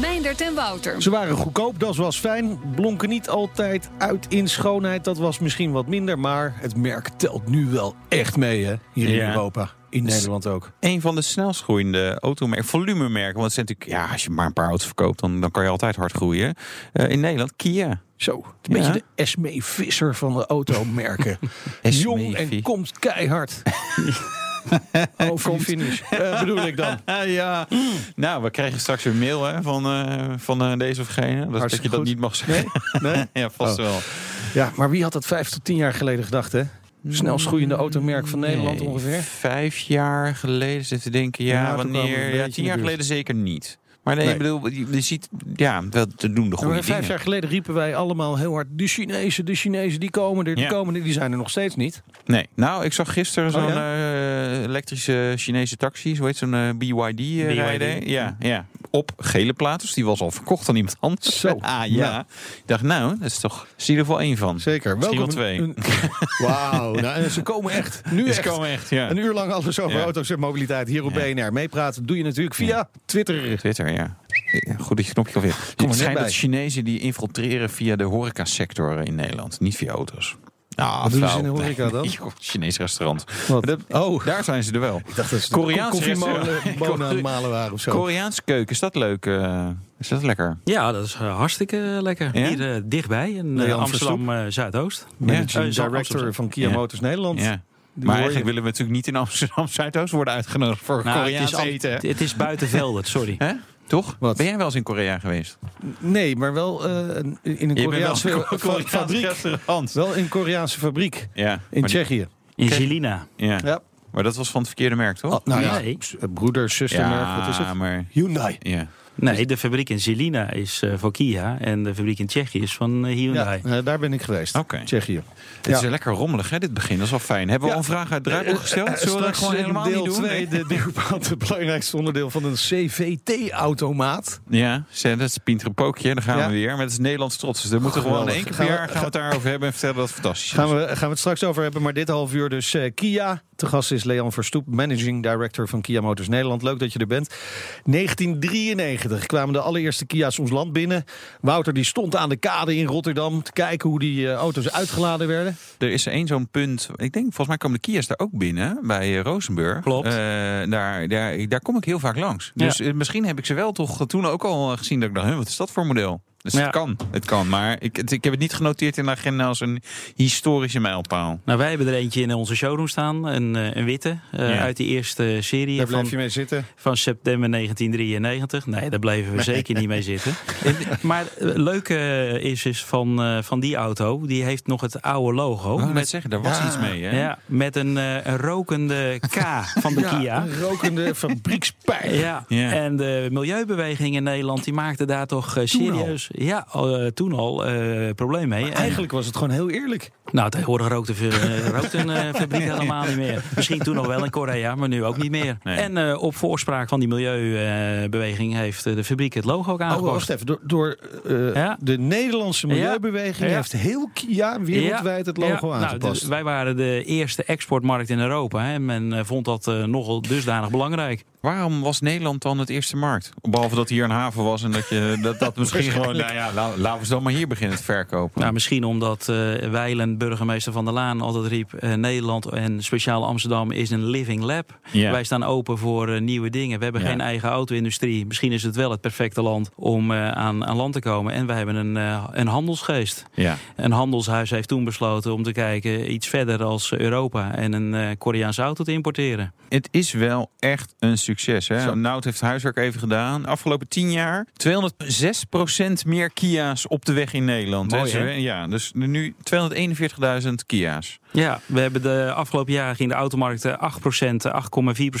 Meindert en Wouter. Ze waren goedkoop, dat was fijn. Blonken niet altijd uit in schoonheid, dat was misschien wat minder. Maar het merk telt nu wel echt mee, hè? Hier in Ja. Europa. In Nederland ook. Een van de snelst groeiende automerken, volumemerken. Want het zijn natuurlijk, ja, als je maar een paar auto's verkoopt, dan, dan kan je altijd hard groeien. Eh, in Nederland, Kia. Zo, een Ja. beetje de Esme Visser van de automerken. Jong en komt keihard. Over finish, Eh, bedoel ik dan. Ja. Nou, we krijgen straks weer mail hè, van, eh, van eh, deze of gene. Dat, je dat niet mag zeggen. Nee? ja, vast Oh. wel. Ja, maar wie had dat vijf tot tien jaar geleden gedacht, hè? Snelst groeiende automerk van Nederland Nee, ongeveer. Vijf jaar geleden zitten denken, ja, Ja, een wanneer? Ja, tien jaar geleden zeker niet. Maar nee, Nee. ik bedoel, je, je ziet, ja, dat te doen de goede maar vijf dingen. jaar geleden riepen wij allemaal heel hard... de Chinezen, de Chinezen, die komen er, die Ja. komen er. Die zijn er nog steeds niet. Nee, nou, ik zag gisteren zo'n Oh, eh, elektrische Chinese taxi, zo heet zo'n eh, BYD, eh, BYD. rijden. Ja, ja, op gele plaat, dus die was al verkocht aan iemand anders. Zo. ah, ja. Nou. Ik dacht, nou, dat is toch, zie je er wel één van. Zeker. Misschien wel twee. Een- Wauw. Nou, en ze komen echt. Nu Ze echt. komen echt, ja. Een uur lang alles over Ja. auto's en mobiliteit hier op Ja. BNR. Meepraten doe je natuurlijk via Twitter. Twitter, ja. Goed dat je knopje alweer. er Het schijnt dat Chinezen die infiltreren via de horecasector in Nederland, niet via auto's. Nou, Wat doen ze in de horeca dan? Nee, Chinees restaurant. Dat- Oh. Daar zijn ze er wel. Ik dacht dat ze Koreaanse koffiemolen restaurant. bonen aan het malen waren of zo. Koreaanse keuken, is dat leuk? eh, is dat lekker? Ja, dat is eh, hartstikke lekker. Ja? Hier eh, dichtbij in eh, Amsterdam eh, Zuidoost. Managing. Eh, director Amsterdam. van Kia Ja. Motors Nederland. Ja. Die Maar eigenlijk willen we natuurlijk niet in Amsterdam Zuidoost worden uitgenodigd voor Nou, het, Koreaans is al- eten. het is buiten Veldert, sorry. Toch? Wat? Ben jij wel eens in Korea geweest? Nee, maar wel eh, een- in een Je bent wel Koreaanse een fabriek. restaurant. Wel in een Koreaanse fabriek. Ja. In Tsjechië. In. Zelina. Ja. Ja. Maar dat was van het verkeerde merk, toch? Oh, nou ja, broeder, zustermerk, wat is het? maar... Hyundai. Ja. Nee, de fabriek in Zelina is eh, voor Kia. En de fabriek in Tsjechië is van Ja, Hyundai. eh, daar ben ik geweest. Oké. Tsjechië. Het is lekker rommelig, hè, dit begin. Dat is wel fijn. Hebben we Ja. al een vraag uit het draaiboek gesteld? Zullen we dat gewoon helemaal deel niet doen? twee, de, het belangrijkste onderdeel van een CVT-automaat. Ja, dat is Pieter Pookje. Daar gaan Ja. we weer. Maar het is Nederlands trots. Dus we moeten gewoon Geweldig. één keer Gaan per we- jaar gaan we het daarover hebben en vertellen dat het fantastisch is. Gaan we, gaan we het straks over hebben, maar dit half uur dus eh, Kia. Te gast is Leon Verstoep, Managing Director van Kia Motors Nederland. Leuk dat je er bent. 1993 kwamen de allereerste Kia's ons land binnen. Wouter die stond aan de kade in Rotterdam te kijken hoe die eh, auto's uitgeladen werden. Er is één zo'n punt. Ik denk, volgens mij komen de Kia's daar ook binnen. Bij eh, Rozenburg. Klopt. Eh, daar, daar, daar kom ik heel vaak langs. Dus misschien heb ik ze wel toch toen ook al gezien. Dat ik dacht, wat is dat voor model? Dus Ja. het kan. Het kan. Maar ik, het- ik heb het niet genoteerd in de agenda als een historische mijlpaal. Nou, wij hebben er eentje in onze showroom staan. Een, eh, een witte. eh, Ja. Uit die eerste serie Daar van, bleef je mee zitten. van september 1993. Nee, daar bleven we zeker niet mee zitten. maar het leuke is, is van, eh, van die auto. Die heeft nog het oude logo. Net met, zeggen, daar was Ja. iets mee. Hè? ja, met een, eh, een rokende K van de Ja, Kia. een rokende fabriekspijp. Ja. Ja. en de milieubeweging in Nederland die maakte daar toch eh, serieus ja, eh, toen al eh probleem mee. En- Eigenlijk was het gewoon heel eerlijk. nou, tegenwoordig rookt, de, eh, rookt een fabriek helemaal niet meer. Misschien toen nog wel in Korea, maar nu ook niet meer. Nee. En op voorspraak van die milieubeweging heeft de fabriek het logo ook Oh, aangepast. wacht even. Door, door Ja. de Nederlandse milieubeweging Ja. heeft heel Kia wereldwijd het logo Ja, nou, aangepast. dus wij waren de eerste exportmarkt in Europa. Hè, en men vond dat nogal dusdanig belangrijk. Waarom was Nederland dan het eerste markt? Behalve dat hier een haven was en dat je dat, dat misschien gewoon. Nou ja, la- laten we dan maar hier beginnen het verkopen. Nou, misschien omdat Weilen, burgemeester van der Laan, altijd riep... eh, Nederland en speciaal Amsterdam is een living lab. Wij staan open voor eh, nieuwe dingen. We hebben geen eigen auto-industrie. Misschien is het wel het perfecte land om aan, aan land te komen. En wij hebben een, een handelsgeest. Een handelshuis heeft toen besloten om te kijken iets verder als Europa... en een Koreaanse auto te importeren. Het is wel echt een succes. Hè? Zo. Nout heeft huiswerk even gedaan. Afgelopen 10 jaar 206% meer Kia's op de weg in Nederland. Mooi, hè? Ja, dus nu 241.000 Kia's. Ja, we hebben de afgelopen jaren ging de automarkt eh, 8%, 8,4%.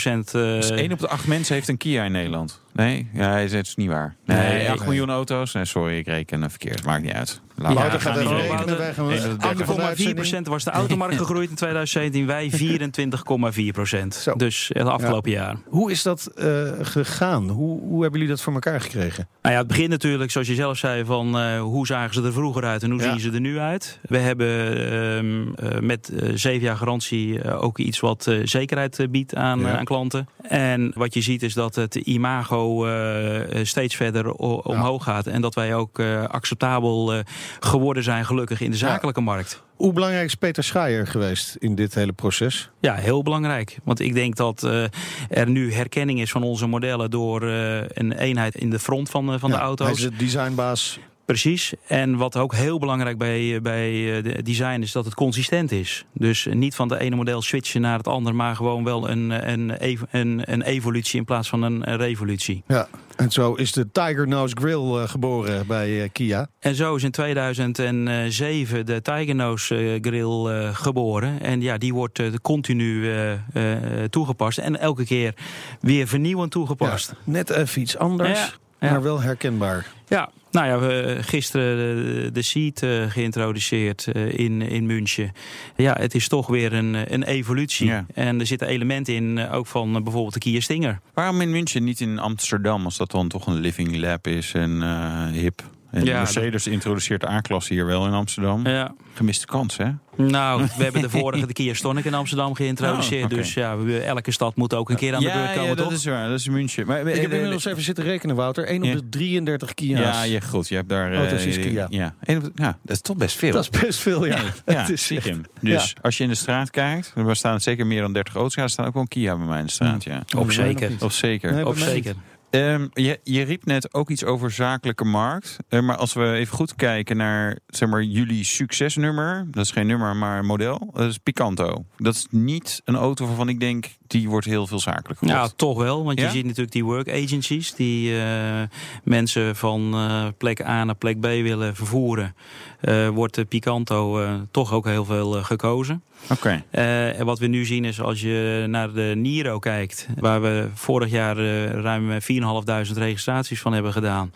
eh Dus 1 op de 8 mensen heeft een Kia in Nederland. Nee, ja, het is niet waar. Nee, Nee, 8 nee. miljoen auto's. Nee, sorry, ik reken verkeerd. Maakt niet uit. Laat gaat Gaan even we rekenen. rekenen. Wij gaan einde van de 8,4 uitzending. was de automarkt gegroeid in 2017. Wij 24,4 procent. Zo. Dus het afgelopen jaar. Hoe is dat eh, gegaan? Hoe, hoe hebben jullie dat voor elkaar gekregen? Nou ja, het begint natuurlijk, zoals je zelf zei, van eh, hoe zagen ze er vroeger uit en hoe Ja. zien ze er nu uit. We hebben ehm, eh, met eh, zeven jaar garantie eh, ook iets wat eh, zekerheid eh, biedt aan, Ja. eh, aan klanten. En wat je ziet is dat het imago eh, eh, steeds verder o- omhoog gaat. En dat wij ook eh, acceptabel eh, geworden zijn, gelukkig, in de zakelijke markt. Hoe belangrijk is Peter Schaaier geweest in dit hele proces? Ja, heel belangrijk. Want ik denk dat eh, er nu herkenning is van onze modellen door eh, een eenheid in de front van, eh, van Ja, de auto's. Hij is de designbaas. Precies. En wat ook heel belangrijk bij, bij eh, de design is dat het consistent is. Dus niet van de ene model switchen naar het andere, maar gewoon wel een, een, een, een evolutie in plaats van een, een revolutie. Ja. En zo is de Tiger Nose Grill eh, geboren bij eh, Kia. En zo is in 2007 de Tiger Nose eh, Grill eh, geboren. En ja, die wordt eh, continu eh, eh, toegepast. En elke keer weer vernieuwend toegepast. Ja, net even iets anders, Ja, ja. maar wel herkenbaar. Ja, nou ja, we hebben gisteren de, de Seat eh, geïntroduceerd eh, in, in München. Ja, het is toch weer een, een evolutie. Ja. En er zitten elementen in, eh, ook van eh, bijvoorbeeld de Kia Stinger. Waarom in München, niet in Amsterdam, als dat dan toch een living lab is en eh, hip? En Ja, Mercedes introduceert de A-klasse hier wel in Amsterdam. Ja. Gemiste kans, hè? Nou, we hebben de vorige de Kia Stonic in Amsterdam geïntroduceerd. Oh. Dus ja, we, elke stad moet ook een keer aan de ja, beurt komen, ja, dat toch? is waar. Dat is München. Maar, Ik heb inmiddels even zitten rekenen, Wouter. 1 op de 33 Kia's. Ja, je, goed. Je hebt daar... eh, Auto's is Kia. Ja. Op ja, dat is toch best veel. Dat is best veel, ja. Ja, het is. Dus als je in de straat kijkt, er staan zeker meer dan 30 auto's. Ja, er staan ook wel een Kia bij mij in de straat, ja. Op zeker. Of zeker. Nee, Op niet. zeker. Ehm, je, je riep net ook iets over zakelijke markt. Eh, maar als we even goed kijken naar zeg maar, jullie succesnummer. Dat is geen nummer, maar een model. Dat is Picanto. Dat is niet een auto waarvan ik denk, die wordt heel veel zakelijk gekocht. Ja, toch wel. Want Ja? je ziet natuurlijk die work agencies die eh, mensen van eh, plek A naar plek B willen vervoeren. Eh, wordt de Picanto toch ook heel veel gekozen. Oké. En wat we nu zien is als je naar de Niro kijkt, waar we vorig jaar ruim 4.500 registraties van hebben gedaan,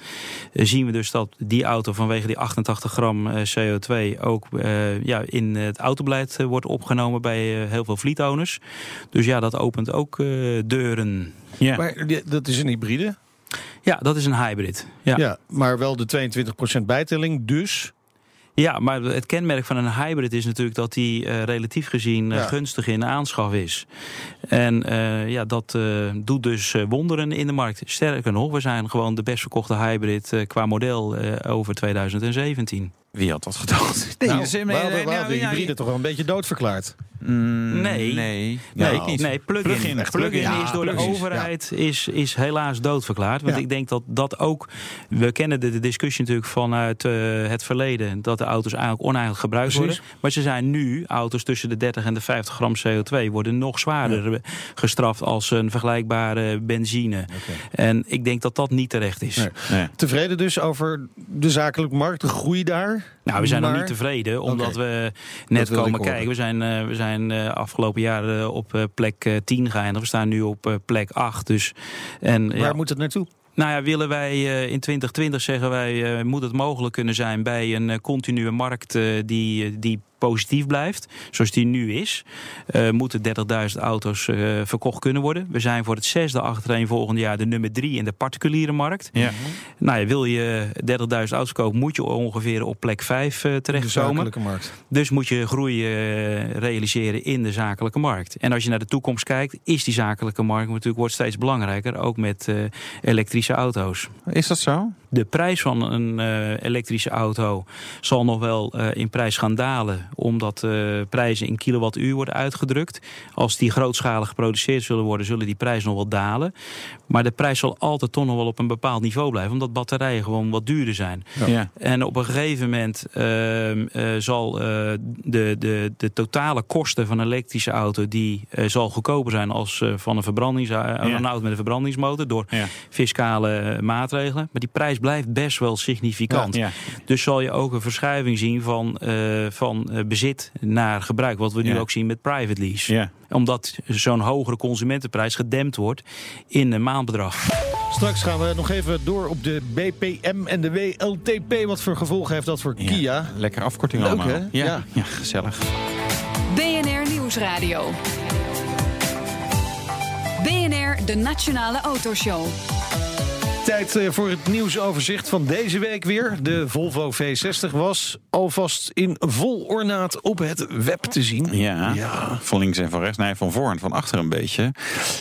zien we dus dat die auto vanwege die 88 gram eh, CO2 ook ja, in het autobeleid wordt opgenomen bij heel veel fleetowners. Dus ja, dat opent ook eh, deuren. Ja. Maar dat is een hybride. Ja, dat is een hybrid. Ja. Ja. Ja. maar wel de 22% bijtelling. Dus maar het kenmerk van een hybrid is natuurlijk dat die eh, relatief gezien eh, Ja. gunstig in aanschaf is. En eh, ja, dat eh, doet dus wonderen in de markt. Sterker nog, we zijn gewoon de best verkochte hybrid qua model eh, over 2017. Wie had dat gedacht? nou, we nou, hadden de ja, hybride toch wel een beetje doodverklaard. Mm, Nee. Nee. Nee, niet. nee plug-in. Plug-in plug-in. is door de overheid is, is helaas doodverklaard. Want Ja. ik denk dat dat ook... We kennen de, de discussie natuurlijk vanuit eh, het verleden... dat de auto's eigenlijk oneigenlijk gebruikt Precies. worden. Maar ze zijn nu, auto's tussen de 30 en de 50 gram CO2... worden nog zwaarder gestraft als een vergelijkbare benzine. En ik denk dat dat niet terecht is. Nee. Nee. Tevreden dus over de zakelijke markt, de groei daar. Nou, we zijn nog niet tevreden, omdat we net komen kijken. We zijn, eh, we zijn eh, afgelopen jaar eh, op plek eh, 10 geëindigd. We staan nu op plek 8. Dus, en, Waar ja, moet het naartoe? nou ja, willen wij in 2020 zeggen wij, moet het mogelijk kunnen zijn bij een continue markt die, die positief blijft, zoals die nu is, eh, moeten 30.000 auto's eh, verkocht kunnen worden. We zijn voor het zesde achtereen volgend jaar de nummer drie in de particuliere markt. Ja. Nou ja, wil je 30.000 auto's kopen, moet je ongeveer op plek 5 De terechtkomen. zakelijke markt. Dus moet je groei eh, realiseren in de zakelijke markt. En als je naar de toekomst kijkt, is die zakelijke markt natuurlijk wordt steeds belangrijker, ook met eh, elektrische auto's. Is dat zo? De prijs van een eh, elektrische auto zal nog wel eh, in prijs gaan dalen, omdat eh, prijzen in kilowattuur worden uitgedrukt. Als die grootschalig geproduceerd zullen worden, zullen die prijzen nog wel dalen. Maar de prijs zal altijd toch nog wel op een bepaald niveau blijven, omdat batterijen gewoon wat duurder zijn. Ja. En op een gegeven moment ehm, eh, zal eh, de, de, de totale kosten van een elektrische auto... die zal goedkoper zijn als van een, verbrandings, een auto met een verbrandingsmotor... door fiscale maatregelen. Maar die prijs blijft best wel significant. Dus zal je ook een verschuiving zien van, van bezit naar gebruik. Wat we nu Ja. ook zien met private lease. Ja. Omdat zo'n hogere consumentenprijs gedempt wordt in een maandbedrag. Straks gaan we nog even door op de BPM en de WLTP. Wat voor gevolgen heeft dat voor Kia? Lekker afkorting Leuk, allemaal. hè? Ja, Ja. ja. gezellig. BNR Nieuwsradio. BNR, de Nationale Autoshow. Tijd eh, voor het nieuwsoverzicht van deze week weer. De Volvo V60 was alvast in vol ornaat op het web te zien. Ja, Ja. van links en van rechts. Nee, van voor en van achter een beetje.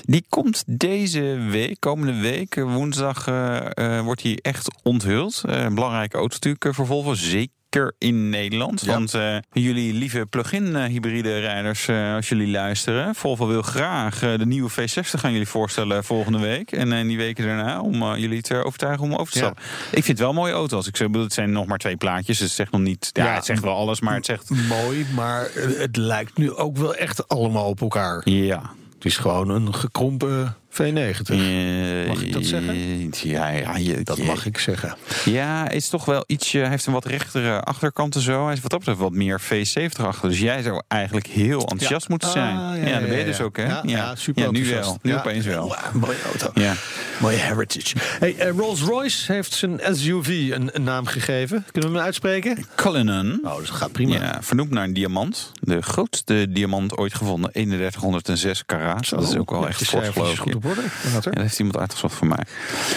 Die komt deze week, komende week, woensdag, eh, eh, wordt hij echt onthuld. Een belangrijke auto natuurlijk voor Volvo, zeker in Nederland. Ja. Want eh, jullie lieve plug-in eh, hybride rijders, eh, als jullie luisteren... Volvo wil graag de nieuwe V60 gaan jullie voorstellen volgende week. En eh, die weken daarna, om jullie te overtuigen om over te Ja. stappen. Ik vind het wel mooie auto's. Ik zeg, bedoel, het zijn nog maar twee plaatjes. Dus het zegt nog niet... Ja, Ja. het zegt wel alles, maar het zegt... Mooi, maar het lijkt nu ook wel echt allemaal op elkaar. Ja, Het is gewoon een gekrompen V90. Mag ik dat zeggen? Eh, Ja, ja je, Dat je- mag ik zeggen. Ja, is toch wel ietsje. Hij heeft een wat rechtere achterkant en zo. Hij is wat dat betreft wat meer V70 achter. Dus jij zou eigenlijk heel enthousiast moeten zijn. Ah, ja, dat ben je dus ook, hè? Ja, super Ja, nu wel. Nu opeens wel. Mooie auto. Ja. Mooie heritage. Hey, eh, Rolls-Royce heeft zijn SUV een, een naam gegeven. Kunnen we hem uitspreken? Cullinan. Oh, dat gaat prima. Ja, vernoemd naar een diamant. De grootste diamant ooit gevonden. 3106 karaat. Dat is ook wel echt fors, fors, geloof ik. Ja, dat heeft iemand uitgezocht voor mij.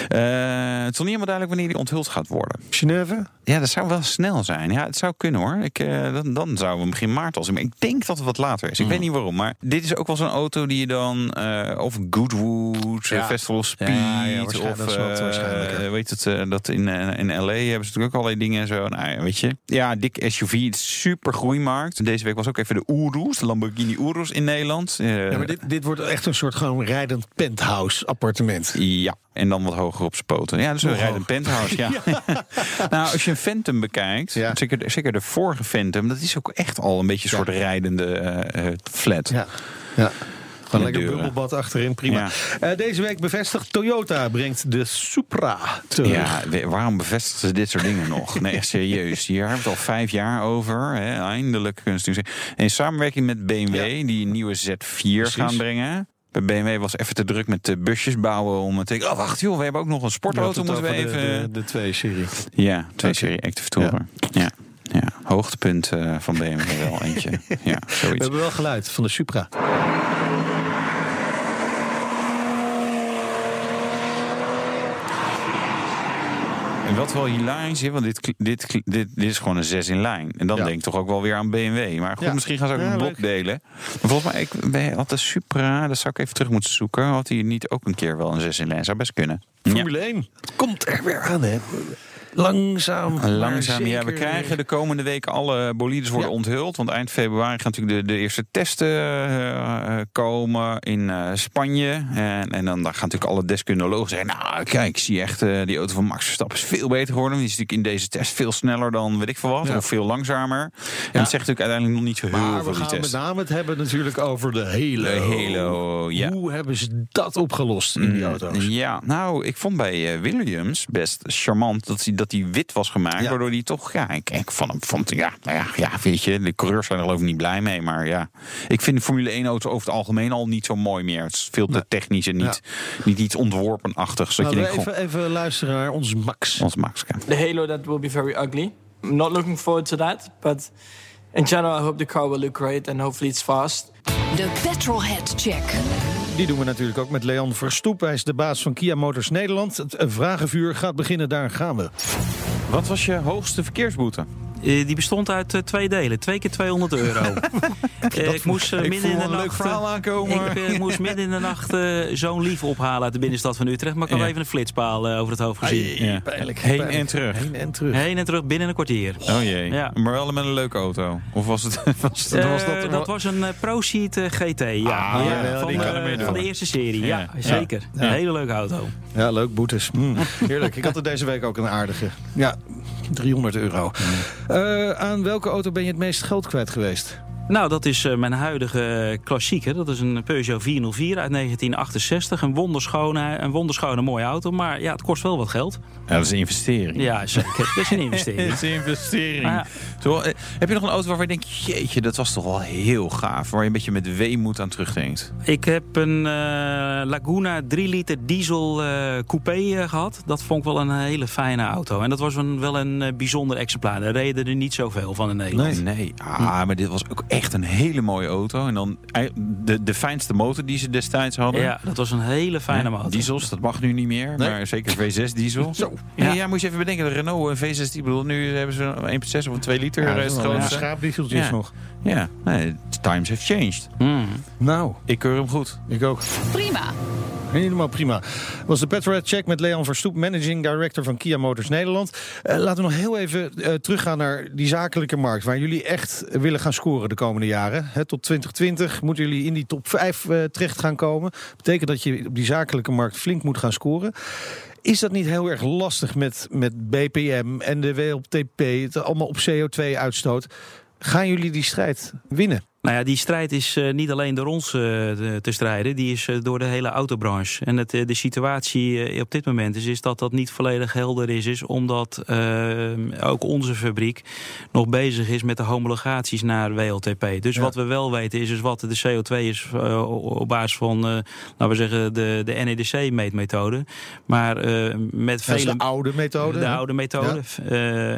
Eh, het is nog niet helemaal duidelijk wanneer die onthuld gaat worden. Genève? Ja, dat zou wel snel zijn. Ja, het zou kunnen hoor. Ik, eh, dan, dan zouden we begin maart al zijn. Maar ik denk dat het wat later is. Ik Mm. weet niet waarom. Maar dit is ook wel zo'n auto die je dan... eh of Goodwood, Ja. Festival of Speed... Ja, of Dat weet het, dat in, in LA hebben ze natuurlijk ook allerlei dingen en zo. Nou ja, weet je. Ja, dik SUV. Super groeimarkt. Deze week was ook even de Urus, de Lamborghini Urus in Nederland. Ja, maar dit, dit wordt echt een soort gewoon rijdend penthouse appartement. ja, en dan wat hoger op zijn poten. Ja, dus een Nog rijdend penthouse, ja. nou, als je een Phantom bekijkt, Ja. zeker, zeker de vorige Phantom... dat is ook echt al een beetje een Ja. soort rijdende eh, eh, flat. Ja. ja. Gewoon lekker deuren. bubbelbad achterin, prima. Ja. Eh, deze week bevestigd, Toyota brengt de Supra terug. Ja, waarom bevestigen ze dit soort dingen nog? Nee, echt serieus. Hier hebben we het al vijf jaar over. Hè. Eindelijk kunnen ze nu zeggen. In samenwerking met BMW, die een nieuwe Z4 gaan brengen. Bij BMW was even te druk met de busjes bouwen om te Oh, wacht joh, we hebben ook nog een sportauto. Moeten we even... De, de, de 2-serie. Ja, twee serie Active Tourer. Ja. ja. hoogtepunt eh, van BMW wel eentje. Ja, We zoiets. hebben wel geluid van de Supra. En wat wel hilarisch is, want dit, dit, dit, dit is gewoon een 6 in lijn. En dan Ja. denk ik toch ook wel weer aan BMW. Maar goed, Ja. misschien gaan ze ook Ja, een blok leuk. delen. Maar volgens mij, ik had de Supra, dat zou ik even terug moeten zoeken. Had hij niet ook een keer wel een 6 in lijn? Zou best kunnen. Formule 1 komt er weer aan, hè? Langzaam. Langzaam, ja, we krijgen de komende weken alle bolides worden Ja. onthuld. Want eind februari gaan natuurlijk de, de eerste testen eh, eh, komen in eh, Spanje. En, en dan daar gaan natuurlijk alle deskundigen zeggen... nou, kijk, ik zie echt die auto van Max Verstappen is veel beter geworden. Die is natuurlijk in deze test veel sneller dan weet ik veel wat. Ja. Of veel langzamer. En dat zegt natuurlijk uiteindelijk nog niet zo heel Maar veel we gaan met name het hebben natuurlijk over de Halo. De Halo, ja. Hoe hebben ze dat opgelost in die auto's? Ja, nou, ik vond bij Williams best charmant dat hij, dat hij wit was gemaakt. Ja. Waardoor hij toch, ja, ik, ik vond hem, vond, ja, nou ja, ja, weet je, de coureurs zijn er geloof ik niet blij mee. Maar ja, ik vind de Formule 1 auto over het algemeen al niet zo mooi meer. Het is veel te Nee. technisch en niet, niet iets ontworpenachtigs. Dat Laten je denkt, even, even luisteren naar onze Max. ons Max. the halo that will be very ugly. I'm not looking forward to that, but in general, I hope the car will look great and hopefully it's fast. De Petrolhead Check. Die doen we natuurlijk ook met Leon Verstoep. Hij is de baas van Kia Motors Nederland. Het eh, vragenvuur gaat beginnen, daar gaan we. Wat was je hoogste verkeersboete? Eh, die bestond uit eh, twee delen. Twee keer 200 euro. Eh, ik moest ik midden in de een leuk nacht... verhaal aankomen. Ik moest midden in de nacht zo'n lief ophalen uit de binnenstad van Utrecht. Maar ik had Ja. even een flitspaal over het hoofd gezien. Ja. Pijnlijk. Heen pijnlijk. en terug. Heen en terug. Heen en terug binnen een kwartier. Oh jee. Ja. Maar wel met een leuke auto. Of was het... Was het was dat, dat was een ProSeat eh, GT, ja. Ah, ja, ja, van, van de eerste serie, ja, Ja. zeker. Ja. Een hele leuke auto. Ja, leuk, boetes. Mm, heerlijk. Ik had er deze week ook een aardige. Ja, 300 euro. Eh, aan welke auto ben je het meest geld kwijt geweest? Nou, dat is eh, mijn huidige klassieker. Dat is een Peugeot 404 uit 1968. Een wonderschone, een wonderschone mooie auto. Maar ja, het kost wel wat geld. Ja, dat is een investering. Ja, zeker. Dat is een investering. Dat is een investering. Ja. Zo, eh, heb je nog een auto waarvan je denkt, jeetje, dat was toch wel heel gaaf. Waar je een beetje met weemoed aan terugdenkt. Ik heb een eh, Laguna 3 liter diesel eh, coupé eh, gehad. Dat vond ik wel een hele fijne auto. En dat was een, wel een eh, bijzonder exemplaar. Er reden er niet zoveel van in Nederland. Nee, ah, maar dit was ook echt een hele mooie auto. En dan ei- de, de fijnste motor die ze destijds hadden. Ja, dat was een hele fijne motor. Diesels, dat mag nu niet meer. Nee. Maar zeker V6 diesel. Zo. Ja, Ja. ja, moet je even bedenken. De Renault een V6, die bedoel, nu hebben ze een 1.6 of een 2 liter. Ja, eh, dat is een schaapdieseltjes Ja. nog. Ja, nee, times have changed. Hmm. Nou, Ik keur hem goed. ik ook. Prima. Helemaal prima. Was de Petrolhead Check met Leon Verstoep, Managing Director van Kia Motors Nederland. Eh, laten we nog heel even eh, teruggaan naar die zakelijke markt. Waar jullie echt willen gaan scoren de komende jaren. Hè, tot 2020 moeten jullie in die top 5 eh, terecht gaan komen. Betekent dat je op die zakelijke markt flink moet gaan scoren. Is dat niet heel erg lastig met, met BPM en de WLTP, het allemaal op CO2-uitstoot? Gaan jullie die strijd winnen? Nou ja, die strijd is eh, niet alleen door ons eh, te, strijden, die is eh, door de hele autobranche. En het, de situatie op dit moment is, is dat dat niet volledig helder is, is omdat ook onze fabriek nog bezig is met de homologaties naar WLTP. Dus Ja. wat we wel weten is, is wat de CO2 is op basis van, laten we zeggen, de, de NEDC-meetmethode. Maar met vele de oude methode. de hè? oude methode.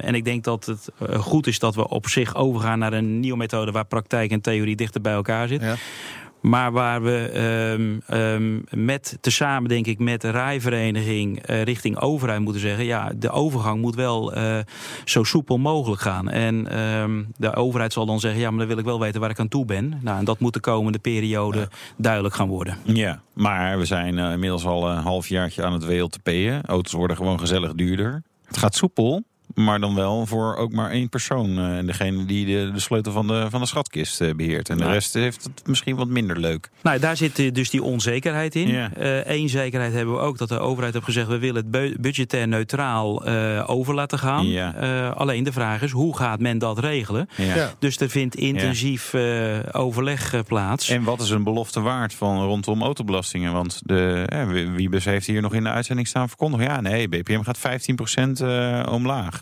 En ik denk dat het goed is dat we op zich overgaan naar een nieuwe methode waar praktijk en theorie dichter bij elkaar zit. Ja. Maar waar we ehm, ehm, met, tezamen denk ik met de rijvereniging eh, richting overheid moeten zeggen... ja, de overgang moet wel eh, zo soepel mogelijk gaan. En em, de overheid zal dan zeggen, ja, maar dan wil ik wel weten waar ik aan toe ben. Nou, en dat moet de komende periode duidelijk gaan worden. Ja, maar we zijn eh, inmiddels al een halfjaartje aan het WLTP'en. Auto's worden gewoon gezellig duurder. Het gaat soepel, maar dan wel voor ook maar één persoon. eh, En degene die de, de sleutel van de, van de schatkist eh, beheert. En de rest heeft het misschien wat minder leuk. Nou, daar zit eh, dus die onzekerheid in. Ja. Eén zekerheid hebben we ook dat de overheid heeft gezegd... we willen het bu- budgetair neutraal eh, over laten gaan. Ja. Eh, alleen de vraag is, hoe gaat men dat regelen? Ja. Ja. Dus er vindt intensief eh, overleg plaats. En wat is een belofte waard van rondom autobelastingen? Want de, eh, Wiebes heeft hier nog in de uitzending staan verkondigd. Ja, nee, BPM gaat 15% eh, omlaag.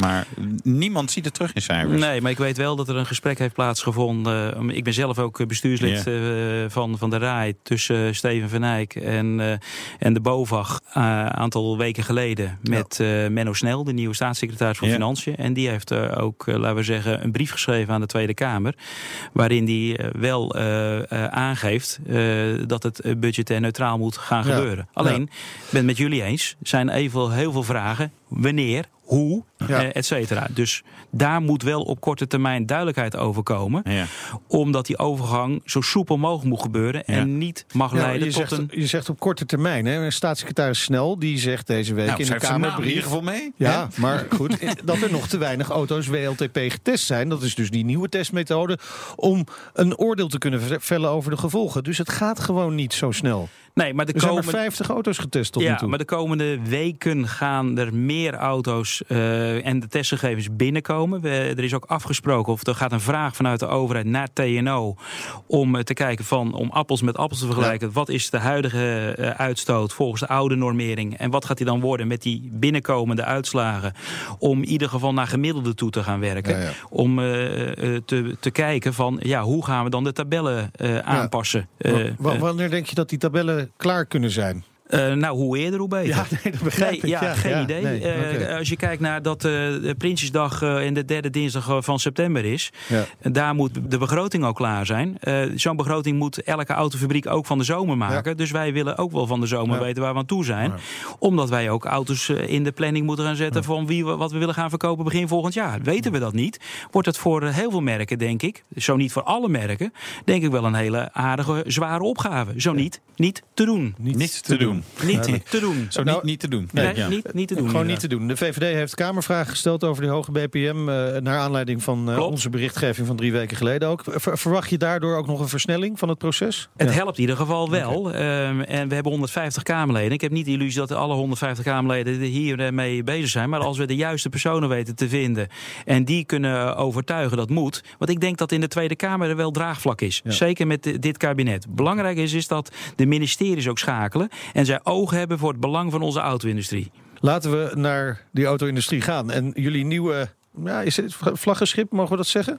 Maar niemand ziet het terug in cijfers. Nee, maar ik weet wel dat er een gesprek heeft plaatsgevonden. Eh, Ik ben zelf ook bestuurslid Ja. eh, van, van de RAI tussen eh, Steven van Eyck en, eh, en de BOVAG een aantal weken geleden. Met eh, Menno Snel, de nieuwe staatssecretaris van Ja. Financiën. En die heeft eh, ook, eh, laten we zeggen, een brief geschreven aan de Tweede Kamer. Waarin die eh, wel eh, eh, aangeeft eh, dat het eh, budgetair neutraal moet gaan gebeuren. Alleen, ik ben het met jullie eens, er zijn even heel veel vragen. Wanneer, hoe, Ja. Eh, et cetera. Dus daar moet wel op korte termijn duidelijkheid over komen. Ja. Omdat die overgang zo soepel mogelijk moet gebeuren. Ja. En niet mag Ja, leiden je, tot zegt, een... je zegt op korte termijn. Hè? Staatssecretaris Snel die zegt deze week Nou, in de in Kamerbrief. ieder geval mee. Ja, maar goed, dat er nog te weinig auto's WLTP getest zijn. Dat is dus die nieuwe testmethode om een oordeel te kunnen ve- vellen over de gevolgen. Dus het gaat gewoon niet zo snel. Nee, maar de Er zijn maar komende... 50 auto's getest tot nu Ja, toe. maar de komende weken gaan er meer auto's eh, en de testgegevens binnenkomen. We, er is ook afgesproken, of er gaat een vraag vanuit de overheid naar TNO... om eh, te kijken van, om appels met appels te vergelijken. Wat is de huidige eh, uitstoot volgens de oude normering? En wat gaat die dan worden met die binnenkomende uitslagen? Om in ieder geval naar gemiddelde toe te gaan werken. Ja, ja. Om eh, te, te kijken van, ja, hoe gaan we dan de tabellen aanpassen? Wa- wa- wanneer denk je dat die tabellen klaar kunnen zijn? Eh, nou, hoe eerder, hoe beter. Ja, nee, dat begrijp Nee, ik. ja, Ja, geen ja, idee. nee, Eh. Als je kijkt naar dat de Prinsjesdag en de derde dinsdag van september is. Ja. Daar moet de begroting al klaar zijn. Zo'n begroting moet elke autofabriek ook van de zomer maken. Dus wij willen ook wel van de zomer weten waar we aan toe zijn. Omdat wij ook auto's in de planning moeten gaan zetten... van wie we, wat we willen gaan verkopen begin volgend jaar. Weten we dat niet, wordt het voor heel veel merken, denk ik... zo niet voor alle merken, denk ik wel een hele aardige, zware opgave. Zo niet, niet te doen. Niet te doen. doen. Niet te doen. Zo Nou, niet, niet te doen. Nee, Ja. niet, niet te doen. Gewoon niet te doen. De VVD heeft Kamervragen gesteld over die hoge BPM. eh, naar aanleiding van eh, onze berichtgeving van drie weken geleden ook. Ver- verwacht je daardoor ook nog een versnelling van het proces? Het Ja. helpt in ieder geval wel. Ehm, en we hebben 150 Kamerleden. Ik heb niet de illusie dat alle 150 Kamerleden hiermee bezig zijn. Maar als we de juiste personen weten te vinden en die kunnen overtuigen, dat moet. Want ik denk dat in de Tweede Kamer er wel draagvlak is. Ja. Zeker met di- dit kabinet. Belangrijk is, is dat de ministeries ook schakelen. En zij oog hebben voor het belang van onze auto-industrie. Laten we naar die auto-industrie gaan. En jullie nieuwe, ja, is het vlaggenschip, mogen we dat zeggen?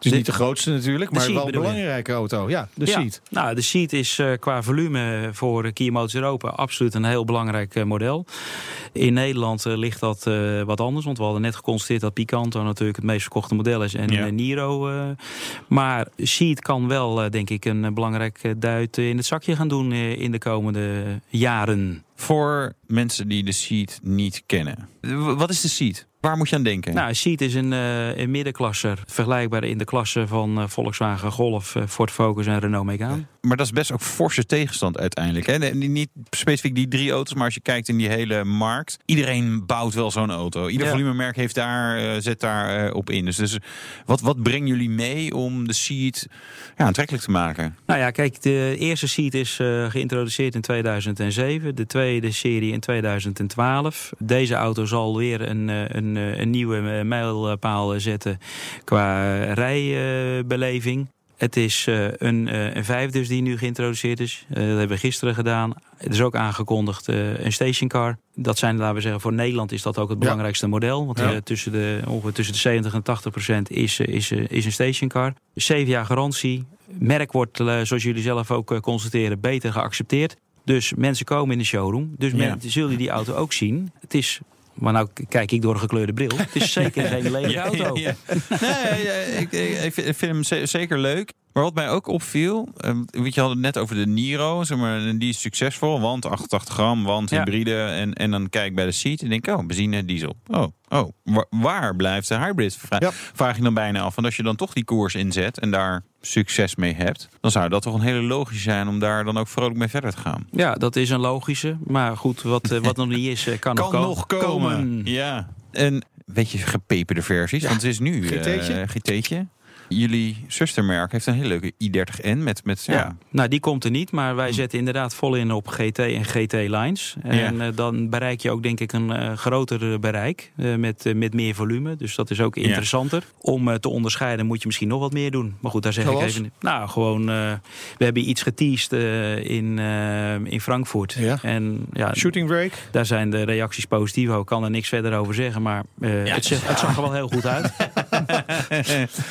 Het is De- niet de grootste natuurlijk, maar Seat wel een je? belangrijke auto. Ja, de ja. Seat. Nou, de Seat is eh, qua volume voor Kia Motors Europa absoluut een heel belangrijk eh, model. In Nederland eh, ligt dat eh, wat anders, want we hadden net geconstateerd dat Picanto natuurlijk het meest verkochte model is en Ja. eh, Niro. eh, maar Seat kan wel, eh, denk ik, een eh, belangrijk eh, duit in het zakje gaan doen eh, in de komende jaren. Voor mensen die de seat niet kennen. Wat is de seat? Waar moet je aan denken? Nou, Seat is een, eh, een middenklasser, vergelijkbaar in de klasse van eh, Volkswagen Golf, eh, Ford Focus en Renault Megane. Maar dat is best ook forse tegenstand uiteindelijk. Hè? Niet specifiek die drie auto's, maar als je kijkt in die hele markt. Iedereen bouwt wel zo'n auto. Ieder Ja. volumemerk heeft daar, zet daar op in. Dus, dus wat, wat brengen jullie mee om de seat ja, aantrekkelijk te maken? Nou ja, kijk, de eerste seat is geïntroduceerd in 2007. De tweede serie in 2012. Deze auto zal weer een, eh, een, eh, een nieuwe eh, mijlpaal eh, zetten qua rijbeleving. Het is een, een vijf dus die nu geïntroduceerd is. Dat hebben we gisteren gedaan. Het is ook aangekondigd een stationcar. Dat zijn, laten we zeggen, voor Nederland is dat ook het Ja. belangrijkste model. Want Ja. tussen, de, ongeveer tussen de 70 en 80 procent is, is, is een stationcar. Zeven jaar garantie. Merk wordt, zoals jullie zelf ook constateren, beter geaccepteerd. Dus mensen komen in de showroom. Dus Ja. mensen zullen die auto ook zien. Het is, maar nou kijk ik door een gekleurde bril. Het is zeker geen lelijke auto. Ja, ja. Nee, ja, ik, ik, ik vind- hem ze- zeker leuk. Maar wat mij ook opviel, eh, weet je, had het net over de Niro, zeg maar, die is succesvol, want 88 gram, want Ja. hybride. En, en dan kijk ik bij de seat en denk ik, oh, benzine, diesel. Oh, oh, wa- waar blijft de hybrid? Vra- Ja. Vraag je dan bijna af. Want als je dan toch die koers inzet en daar succes mee hebt, dan zou dat toch een hele logische zijn om daar dan ook vrolijk mee verder te gaan. Ja, dat is een logische. Maar goed, wat, eh, wat nog niet is, eh, kan, nog, Kan ko- nog komen. Ja. En weet je, gepeperde versies. Want het is nu GT'tje. Jullie zustermerk heeft een hele leuke i30N met, met ja. Ja. Nou, die komt er niet, maar wij zetten inderdaad vol in op GT en GT-lines. En Ja. eh, dan bereik je ook denk ik een eh, groter bereik eh, met, eh, met meer volume. Dus dat is ook interessanter. Om te onderscheiden moet je misschien nog wat meer doen. Maar goed, daar zeg Zoals? ik even... Nou, gewoon, we hebben iets geteased in, in Frankfurt. En ja, Shooting brake. daar zijn de reacties positief. Ik kan er niks verder over zeggen, maar het, het zag er wel heel goed uit.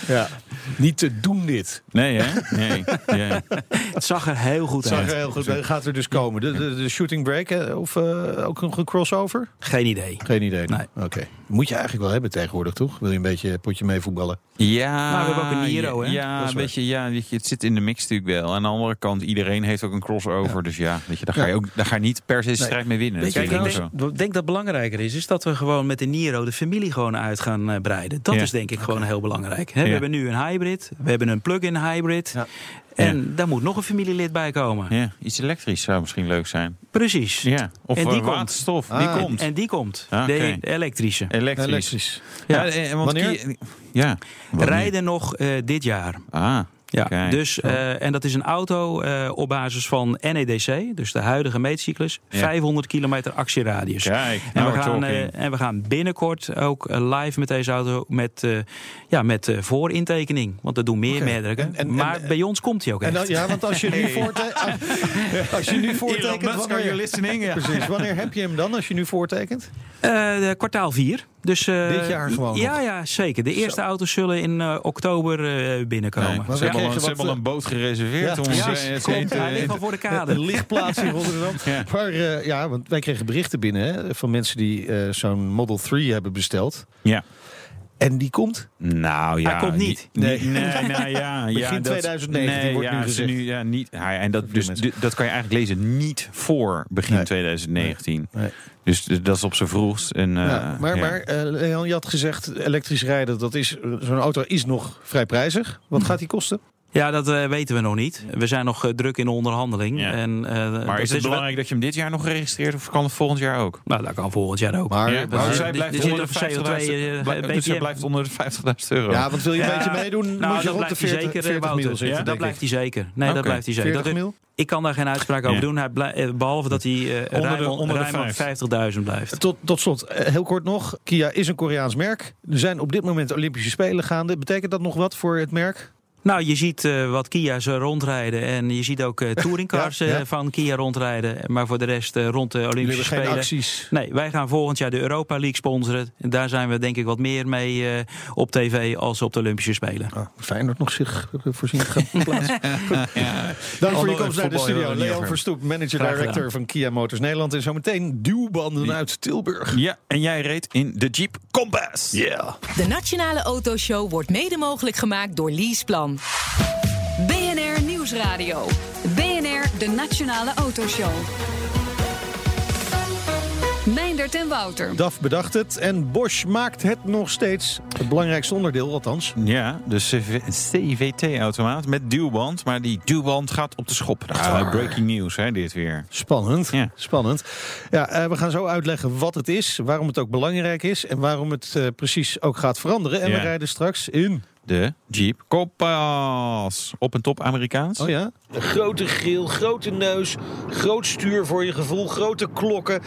Ja. Niet te doen dit. Nee, hè? Nee. Ja. Het zag er heel goed Zag er uit. heel goed. uit. Gaat er dus komen. De, de, de shooting hè? of eh, ook nog een crossover? Geen idee. Geen idee. Nee. Oké. Moet je eigenlijk wel hebben tegenwoordig, toch? Wil je een beetje potje mee voetballen? Ja, Maar we hebben ook een Niro, hè? Ja, een beetje, ja, weet je, het zit in de mix natuurlijk wel. Aan de andere kant, iedereen heeft ook een crossover. Dus ja, weet je, daar, ga je ook, daar ga je niet per se strijd mee winnen. Weet je, ik denk, Zo. ik denk dat belangrijker is, is dat we gewoon met de Niro de familie gewoon uit gaan eh, breiden. Dat Ja. is denk ik gewoon heel belangrijk. Hè, We Ja. hebben nu een hybrid, we hebben een plug-in hybrid. Ja. En daar moet nog een familielid bij komen. Ja, iets elektrisch zou misschien leuk zijn. Precies. Ja, of En die eh, komt. waterstof, Ah. die komt. En die komt. Ah, de, elektrische. elektrisch. Elektrisch. Ja. Ja, eh, want Wanneer? Ja. Wanneer? Rijden nog eh, dit jaar. Ah, Ja, dus, eh, en dat is een auto eh, op basis van NEDC, dus de huidige meetcyclus, Ja. 500 kilometer actieradius. kijk. En nou we, we're gaan, eh, en we gaan binnenkort ook live met deze auto met, ja, met voorintekening. Want dat doen meer en- maar en- bij ons komt hij ook En echt. ja, want als je nu voortekent... Als je nu voortekent... wanneer- listening? Ja. Precies. Wanneer heb je hem dan als je nu voortekent? Kwartaal 4. Dus, eh, Dit jaar gewoon Ja, nog? ja, zeker. De eerste auto's zullen in eh, oktober eh, binnenkomen. Nee, Maar ze we hebben, al, kregen ze wat, hebben al een boot gereserveerd Ja, om Ja, te- Hij ligt al voor de kade. Een lichtplaats in Rotterdam. Ja. Maar eh, ja, want wij kregen berichten binnen hè, van mensen die eh, zo'n Model 3 hebben besteld. Ja. En die komt. Nou ja. Hij komt niet. Nee, nee, nou ja. Begin ja, dat- 2019 nee, wordt ja, nu ze gezegd. Nu, ja, niet, ja, en dat, dus, dat kan je eigenlijk lezen niet voor begin Nee. 2019. Nee. Dus dat is op zijn vroegst. En, eh, ja, maar ja. maar eh, Leon, je had gezegd elektrisch rijden, dat is, eh, zo'n auto is nog vrij prijzig. Wat gaat die kosten? Ja, dat eh, weten we nog niet. We zijn nog eh, druk in de onderhandeling. Ja. En, eh, Maar is het wel- belangrijk dat je hem dit jaar nog registreert of kan het volgend jaar ook? Nou, dat kan volgend jaar ook. Maar, Ja, maar- maar zij dit- blijft dit onder zit de op CO2, 50.000 blij- een dus hij blijft onder de 50.000 euro. ja, want wil je een Ja, beetje meedoen, Nou, moet je dat rond de blijft 40, hij zeker, 40 Wouter. mil zitten, dat blijft hij zeker. Nee, dat blijft hij zeker. 40 Dat, mil? ik kan daar geen uitspraak over Ja. doen. Hij eh, behalve dat hij onder de ruim op 50. 50.000 blijft. Tot, tot slot, heel kort nog. Kia is een Koreaans merk. Er zijn op dit moment Olympische Spelen gaande. Betekent dat nog wat voor het merk? Nou, je ziet eh, wat Kia's eh, rondrijden. En je ziet ook eh touringcars Ja, ja. eh, van Kia rondrijden. Maar voor de rest eh, rond de Jullie Olympische hebben geen Spelen. acties. Nee, wij gaan volgend jaar de Europa League sponsoren. En daar zijn we denk ik wat meer mee eh, op tv als op de Olympische Spelen. Oh, Feyenoord nog zich voorzien gaat plaatsen. Dank voor je komst naar de studio. Leon. Verstoep, manager director van Kia Motors Nederland. En zometeen duwbanden uit Tilburg. Ja, en jij reed in de Jeep Compass. Yeah. De Nationale Autoshow wordt mede mogelijk gemaakt door Leaseplan. BNR Nieuwsradio. BNR, de Nationale Autoshow. Meindert en Wouter. DAF bedacht het en Bosch maakt het nog steeds. Het belangrijkste onderdeel, althans. Ja, de CVT-automaat met duwband. Maar die duwband gaat op de schop. Wij, breaking news, hè, dit weer. Spannend. Ja. Spannend. Ja, eh, we gaan zo uitleggen wat het is, waarom het ook belangrijk is en waarom het eh, precies ook gaat veranderen. En we rijden straks in. De Jeep Compass. Op en top Amerikaans. Oh ja? Een grote grill, grote neus, groot stuur voor je gevoel, grote klokken.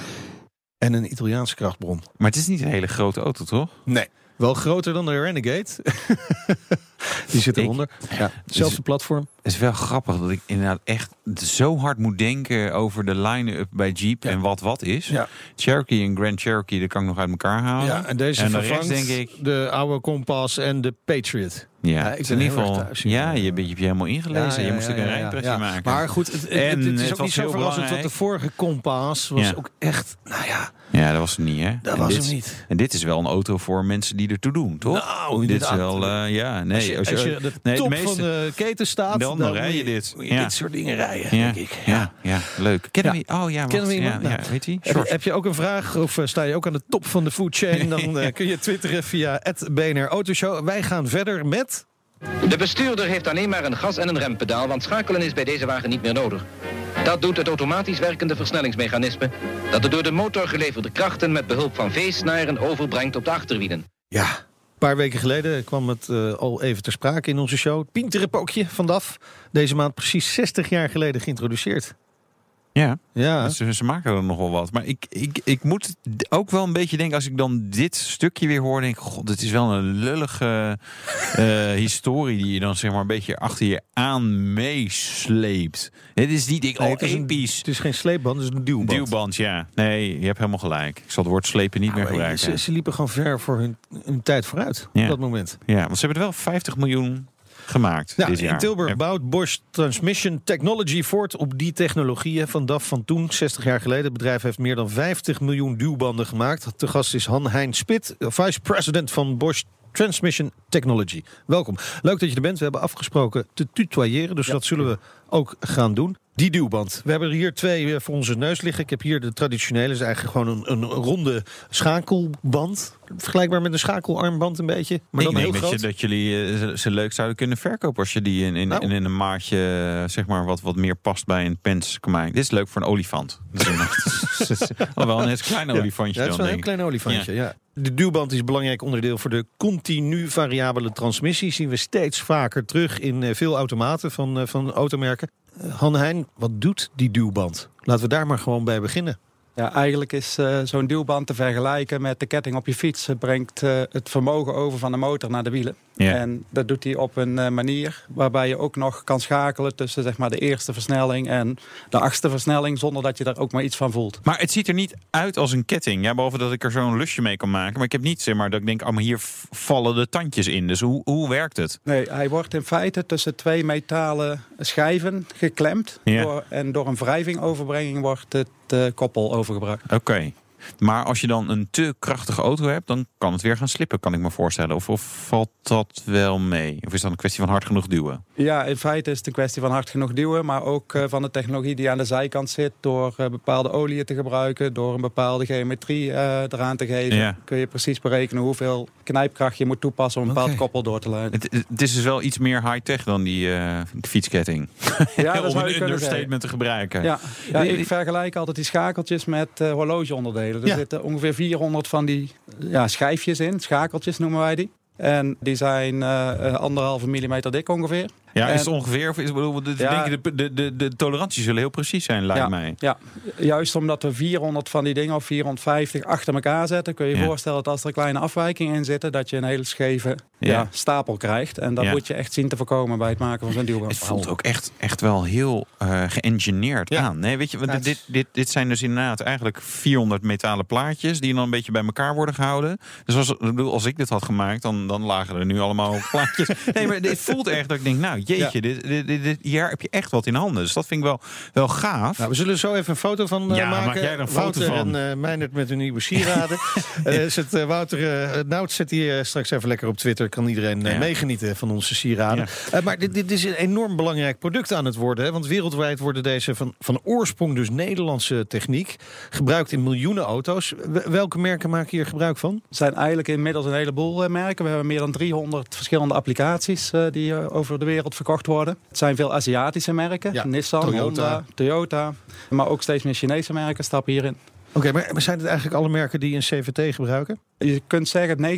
En een Italiaanse krachtbron. Maar het is niet een hele grote auto, toch? Nee. Wel groter dan de Renegade. Die zit Ik- eronder. Ja, hetzelfde platform. Het is wel grappig dat ik inderdaad echt zo hard moet denken over de line-up bij Jeep Ja. en wat wat is. Ja. Cherokee en Grand Cherokee, dat kan ik nog uit elkaar halen. Ja, en deze En de vervangt rest denk ik- de oude Compass en de Patriot. Ja, Ja, ik ben in ieder geval. ja, je bent je, je helemaal ingelezen. je moest ook een rijimpressie ja. maken. Maar goed, het, het, En het is het ook niet zo verrassend, want de vorige Compass was ook echt, nou ja, Ja, dat was het niet, hè? dat En was dit, hem niet. En dit is wel een auto voor mensen die ertoe doen, toch? Nou, dit is wel, eh, ja, nee. als je, als je de nee, top meeste- van de keten staat, Dan- dan rij moet je dit. moet je Ja. dit soort dingen rijden, ja, denk ik. ja, ja, leuk. Kennen we? Oh ja, wacht. Kennen we ja, iemand? ja, Nou. weet je? Heb, je ook een vraag of eh, sta je ook aan de top van de food chain? Dan eh, kun je twitteren via BNR Autoshow. Wij gaan verder met... De bestuurder heeft alleen maar een gas- en een rempedaal, want schakelen is bij deze wagen niet meer nodig. Dat doet het automatisch werkende versnellingsmechanisme, dat de door de motor geleverde krachten met behulp van V-snaren overbrengt op de achterwielen. Ja, paar weken geleden kwam het eh, al even ter sprake in onze show. Pinterenpookje van DAF. Deze maand precies 60 jaar geleden geïntroduceerd. Ja. Ja, Ze, ze maken er nog wel wat. Maar ik, ik, ik moet ook wel een beetje denken, als ik dan dit stukje weer hoor, denk ik, god, het is wel een lullige eh, historie die je dan zeg maar een beetje achter je aan meesleept. Het is niet, ik, Nee, oh, het is een- het is geen sleepband, het is een duwband. Duwband, ja. Nee, je hebt helemaal gelijk. Ik zal het woord slepen niet meer gebruiken. ze, ze liepen gewoon ver voor hun, hun tijd vooruit Ja. op dat moment. Ja, want ze hebben er wel 50 miljoen gemaakt Ja, dit jaar. in Tilburg bouwt Bosch Transmission Technology voort op die technologieën van DAF van toen, 60 jaar geleden. Het bedrijf heeft meer dan 50 miljoen duwbanden gemaakt. Te gast is Han-Hein Spit, vice president van Bosch Transmission Technology. Welkom. Leuk dat je er bent. We hebben afgesproken te tutoyeren, dus dat zullen we ook gaan doen. Die duwband. We hebben er hier twee eh, voor onze neus liggen. Ik heb hier de traditionele, is eigenlijk gewoon een, een ronde schakelband. Vergelijkbaar met een schakelarmband een beetje, maar ik dan heel denk dat, groot. je, dat jullie eh, ze- ze leuk zouden kunnen verkopen als je die in, in, Nou. in, in een maatje, eh, zeg maar, wat, wat meer past bij een pens kan maken. Dit is leuk voor een olifant. Dat is een- wel een net klein olifantje Ja, het is wel een heel klein olifantje. Ja. De duwband is belangrijk onderdeel voor de continu variabele transmissie. Zien we steeds vaker terug in eh, veel automaten van, eh, van automerken. Eh, Han Heijn, wat doet die duwband? Laten we daar maar gewoon bij beginnen. Ja, eigenlijk is zo'n duwband te vergelijken met de ketting op je fiets. Het brengt het vermogen over van de motor naar de wielen. Ja. En dat doet hij op een eh, manier waarbij je ook nog kan schakelen tussen zeg maar, de eerste versnelling en de achtste versnelling, zonder dat je daar ook maar iets van voelt. Maar het ziet er niet uit als een ketting. Ja, behalve dat ik er zo'n lusje mee kan maken. Maar ik heb niet, zeg maar, dat ik denk, oh, maar hier vallen de tandjes in. Dus hoe, hoe werkt het? Nee, hij wordt in feite tussen twee metalen schijven geklemd. Ja. Door, en door een wrijvingoverbrenging wordt het eh, koppel overgebracht. Oké. Maar als je dan een te krachtige auto hebt, dan kan het weer gaan slippen, kan ik me voorstellen. Of, of valt dat wel mee? Of is dat een kwestie van hard genoeg duwen? Ja, in feite is het een kwestie van hard genoeg duwen, maar ook eh, van de technologie die aan de zijkant zit. Door eh, bepaalde oliën te gebruiken, door een bepaalde geometrie eh, eraan te geven, Ja. kun je precies berekenen hoeveel knijpkracht je moet toepassen om een bepaald koppel door te leiden. Het, het is dus wel iets meer high-tech dan die fietsketting. Ja, dat Om een zeggen. understatement te gebruiken. Ja, ja, ik vergelijk altijd die schakeltjes met horlogeonderdelen. Er Ja. zitten ongeveer 400 van die ja, schijfjes in, schakeltjes noemen wij die. En die zijn eh, eh, anderhalve millimeter dik ongeveer. Ja, is het ongeveer? Of is, bedoel, de, Ja. denk ik, de, de, de, toleranties zullen heel precies zijn, lijkt ja, mij. Ja, juist omdat we 400 van die dingen of 450 achter elkaar zetten, kun je je voorstellen dat als er kleine afwijkingen in zitten, dat je een hele scheve Ja. stapel krijgt. En dat moet je echt zien te voorkomen bij het maken van zo'n duwband. Het voelt ook echt, echt wel heel eh geëngineerd aan. Nee, weet je, want dit, dit, dit zijn dus inderdaad eigenlijk 400 metalen plaatjes die dan een beetje bij elkaar worden gehouden. Dus als, bedoel, als ik dit had gemaakt, dan, dan lagen er nu allemaal plaatjes. Nee, maar dit voelt echt dat ik denk, nou jeetje, dit, dit, dit, dit- hier heb je echt wat in handen. Dus dat vind ik wel, wel gaaf. Nou, we zullen zo even een foto van eh, Ja, maken. maak jij er een foto Wouter van? en eh Meijnerd met hun nieuwe sieraden. Eh, zet, eh, Wouter uh, Nout zet die eh, straks even lekker op Twitter. Kan iedereen eh, Ja. meegenieten van onze sieraden. Eh, maar dit, dit is een enorm belangrijk product aan het worden. Hè? Want wereldwijd worden deze van, van oorsprong dus Nederlandse techniek... gebruikt in miljoenen auto's. Welke merken maken hier gebruik van? Er zijn eigenlijk inmiddels een heleboel eh, merken. We hebben meer dan 300 verschillende applicaties eh, die eh, over de wereld verkocht worden. Het zijn veel Aziatische merken. Ja, Nissan, Toyota. Honda, Toyota. Maar ook steeds meer Chinese merken stappen hierin. Oké, maar, maar zijn het eigenlijk alle merken die een CVT gebruiken? Je kunt zeggen dat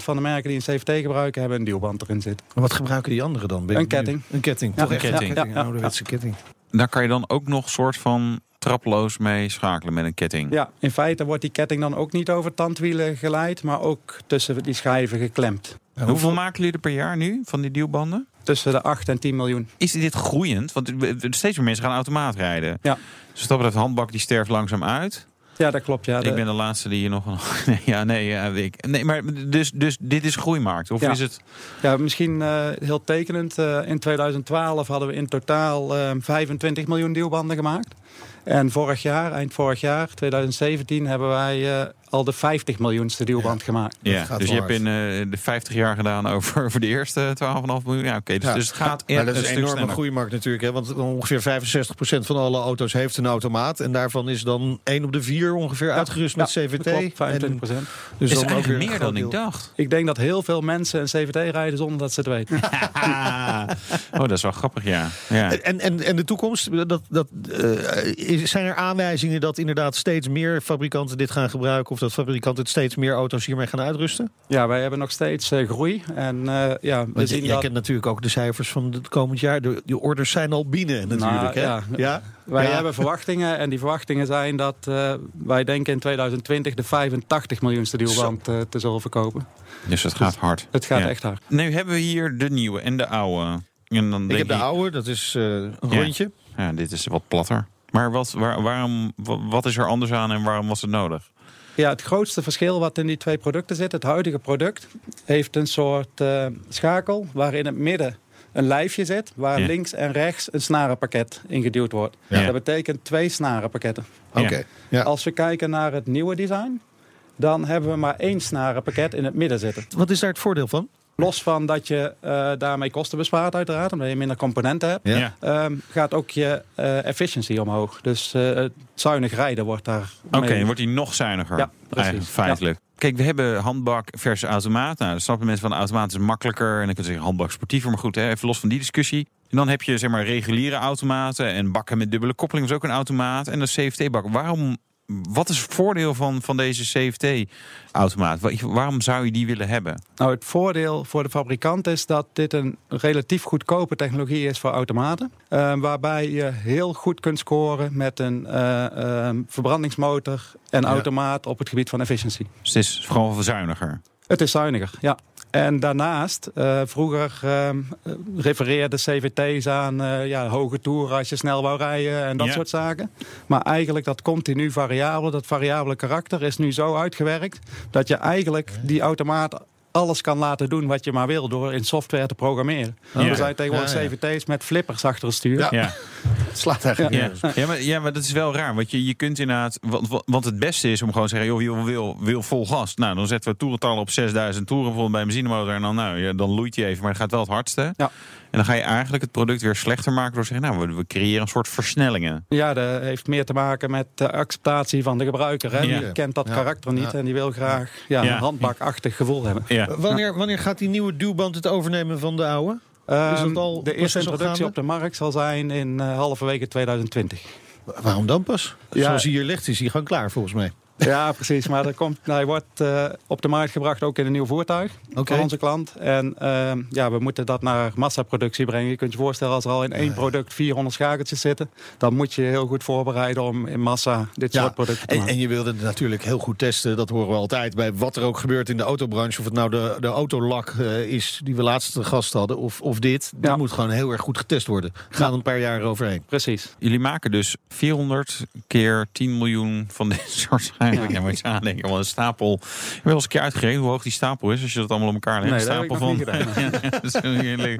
90% van de merken die een CVT gebruiken hebben een duwband erin zitten. Maar wat gebruiken die anderen dan? Ben Een ketting. Een ketting, Ja, toch een ketting. ketting. ja, Een ouderwetse ketting. Daar kan je dan ook nog soort van traploos mee schakelen met een ketting. Ja, in feite wordt die ketting dan ook niet over tandwielen geleid, maar ook tussen die schijven geklemd. En Hoeveel maken jullie er per jaar nu van die duwbanden? Tussen de 8 en 10 miljoen. Is dit groeiend? Want steeds meer mensen gaan automaat rijden. Ja. Dus dat betreft, handbak die sterft langzaam uit. Ja, dat klopt. Ja, de- Ik ben de laatste die hier nog... Nee, ja, nee, ja, ik, nee maar dus, dus dit is groeimarkt? Of Ja. is het... ja misschien eh, heel tekenend. eh, in 2012 hadden we in totaal eh, 25 miljoen deelbanden gemaakt. En vorig jaar, eind vorig jaar, 2017, hebben wij eh, al de 50 miljoenste deelband gemaakt. Ja, dus je hebt in eh, de 50 jaar gedaan over, over de eerste 12,5 miljoen. Ja, oké. dus, Ja. dus het gaat Maar echt dat is een een stuk enorme groeimarkt natuurlijk. Hè? Want ongeveer 65% van alle auto's heeft een automaat. En daarvan is dan 1 op de 4 ongeveer uitgerust met Ja, CVT. dat klopt, 25 En dus is dan ook weer een meer dan ik dacht. Ik denk dat heel veel mensen een CVT rijden zonder dat ze het weten. oh, dat is wel grappig, ja. ja. En, en, en de toekomst, dat, dat, eh, is- zijn er aanwijzingen dat inderdaad steeds meer fabrikanten dit gaan gebruiken? Of dat fabrikanten het steeds meer auto's hiermee gaan uitrusten? Ja, wij hebben nog steeds eh, groei. En eh, ja, we Want zien jij dat... kent natuurlijk ook de cijfers van het komend jaar. De, die orders zijn al binnen natuurlijk. hè? ja. ja? Wij Ja. hebben verwachtingen en die verwachtingen zijn dat eh, wij denken in 2020 de 85 miljoenste deelband te zullen verkopen. Dus het gaat hard. Het gaat Ja. echt hard. Nu hebben we hier de nieuwe en de oude. En dan Ik denk heb de je- oude, dat is eh, een Ja. rondje. Ja, dit is wat platter. Maar wat, waar, waarom, wa- wat is er anders aan en waarom was het nodig? Ja, het grootste verschil wat in die twee producten zit, het huidige product, heeft een soort eh, schakel waar in het midden een lijfje zit, waar Ja. links en rechts een snarenpakket ingeduwd wordt. Ja. Dat betekent twee snarenpakketten. Oké. Ja. Als we kijken naar het nieuwe design, dan hebben we maar één snarenpakket in het midden zitten. Wat is daar het voordeel van? Los van dat je eh, daarmee kosten bespaart uiteraard, omdat je minder componenten hebt, Ja. Ehm, gaat ook je eh efficiency omhoog. Dus eh, het zuinig rijden wordt daar Oké, mee- dan wordt hij nog zuiniger. Ja, precies. Eigenlijk, feitelijk. Kijk, we hebben handbak versus automaat. Nou, dan snappen mensen van de automaat is makkelijker. En dan kun je zeggen handbak sportiever. Maar goed, hè, even los van die discussie. En dan heb je zeg maar reguliere automaten. En bakken met dubbele koppeling is ook een automaat. En een CVT-bak. Waarom... Wat is het voordeel van, van deze CVT-automaat? Waarom zou je die willen hebben? Nou, het voordeel voor de fabrikant is dat dit een relatief goedkope technologie is voor automaten. eh, waarbij je heel goed kunt scoren met een eh, eh, verbrandingsmotor en Ja. automaat op het gebied van efficiëntie. Dus het is gewoon zuiniger. Het is zuiniger, ja. En daarnaast, eh, vroeger eh, refereerden CVT's aan eh, ja, hoge toeren als je snel wou rijden en dat Ja. soort zaken. Maar eigenlijk dat continu variabele, dat variabele karakter is nu zo uitgewerkt dat je eigenlijk die automaat alles kan laten doen wat je maar wil door in software te programmeren. Ja. Er zijn tegenwoordig Ja, ja. CVT's met flippers achter het stuur. Ja. Ja. Het slaat eigenlijk Ja. Ja, maar, ja, maar dat is wel raar. Want je, je kunt inderdaad. Want, het beste is om gewoon te zeggen: joh, wil, wil, wil vol gas. Nou, dan zetten we toerentallen op 6000 toeren bijvoorbeeld bij een benzinemotor. En dan, nou, ja, dan loeit hij even, maar het gaat wel het hardste. Ja. En dan ga je eigenlijk het product weer slechter maken door te zeggen: nou, we, we creëren een soort versnellingen. Ja, dat heeft meer te maken met de acceptatie van de gebruiker. Hè? Ja. Die kent dat Ja. karakter niet Ja. en die wil graag ja, Ja. een handbakachtig gevoel hebben. Ja. Wanneer, wanneer gaat die nieuwe duwband het overnemen van de oude? Is dat al de eerste introductie op de markt zal zijn in eh halverwege 2020. Waarom dan pas? Ja. Zoals hij hier ligt, is hij gewoon klaar volgens mij. Ja, precies. Maar er komt, hij wordt eh, op de markt gebracht ook in een nieuw voertuig van onze klant. En ehm, ja, we moeten dat naar massaproductie brengen. Je kunt je voorstellen als er al in één product 400 schakeltjes zitten, dan moet je heel goed voorbereiden om in massa dit Ja, soort producten te En, maken. en je wilde het natuurlijk heel goed testen. Dat horen we altijd bij wat er ook gebeurt in de autobranche. Of het nou de, de autolak eh, is die we laatst te gast hadden. Of, of dit. Die Ja. moet gewoon heel erg goed getest worden. Gaan een paar jaar overheen. Precies. Jullie maken dus 400 keer 10 miljoen van dit soort eigenlijk. Ja. moet je aandenken. Want een stapel. Ik eens een keer uitgerekend hoe hoog die stapel is. Als je dat allemaal op elkaar legt. Nee, stapel ik van. Ja,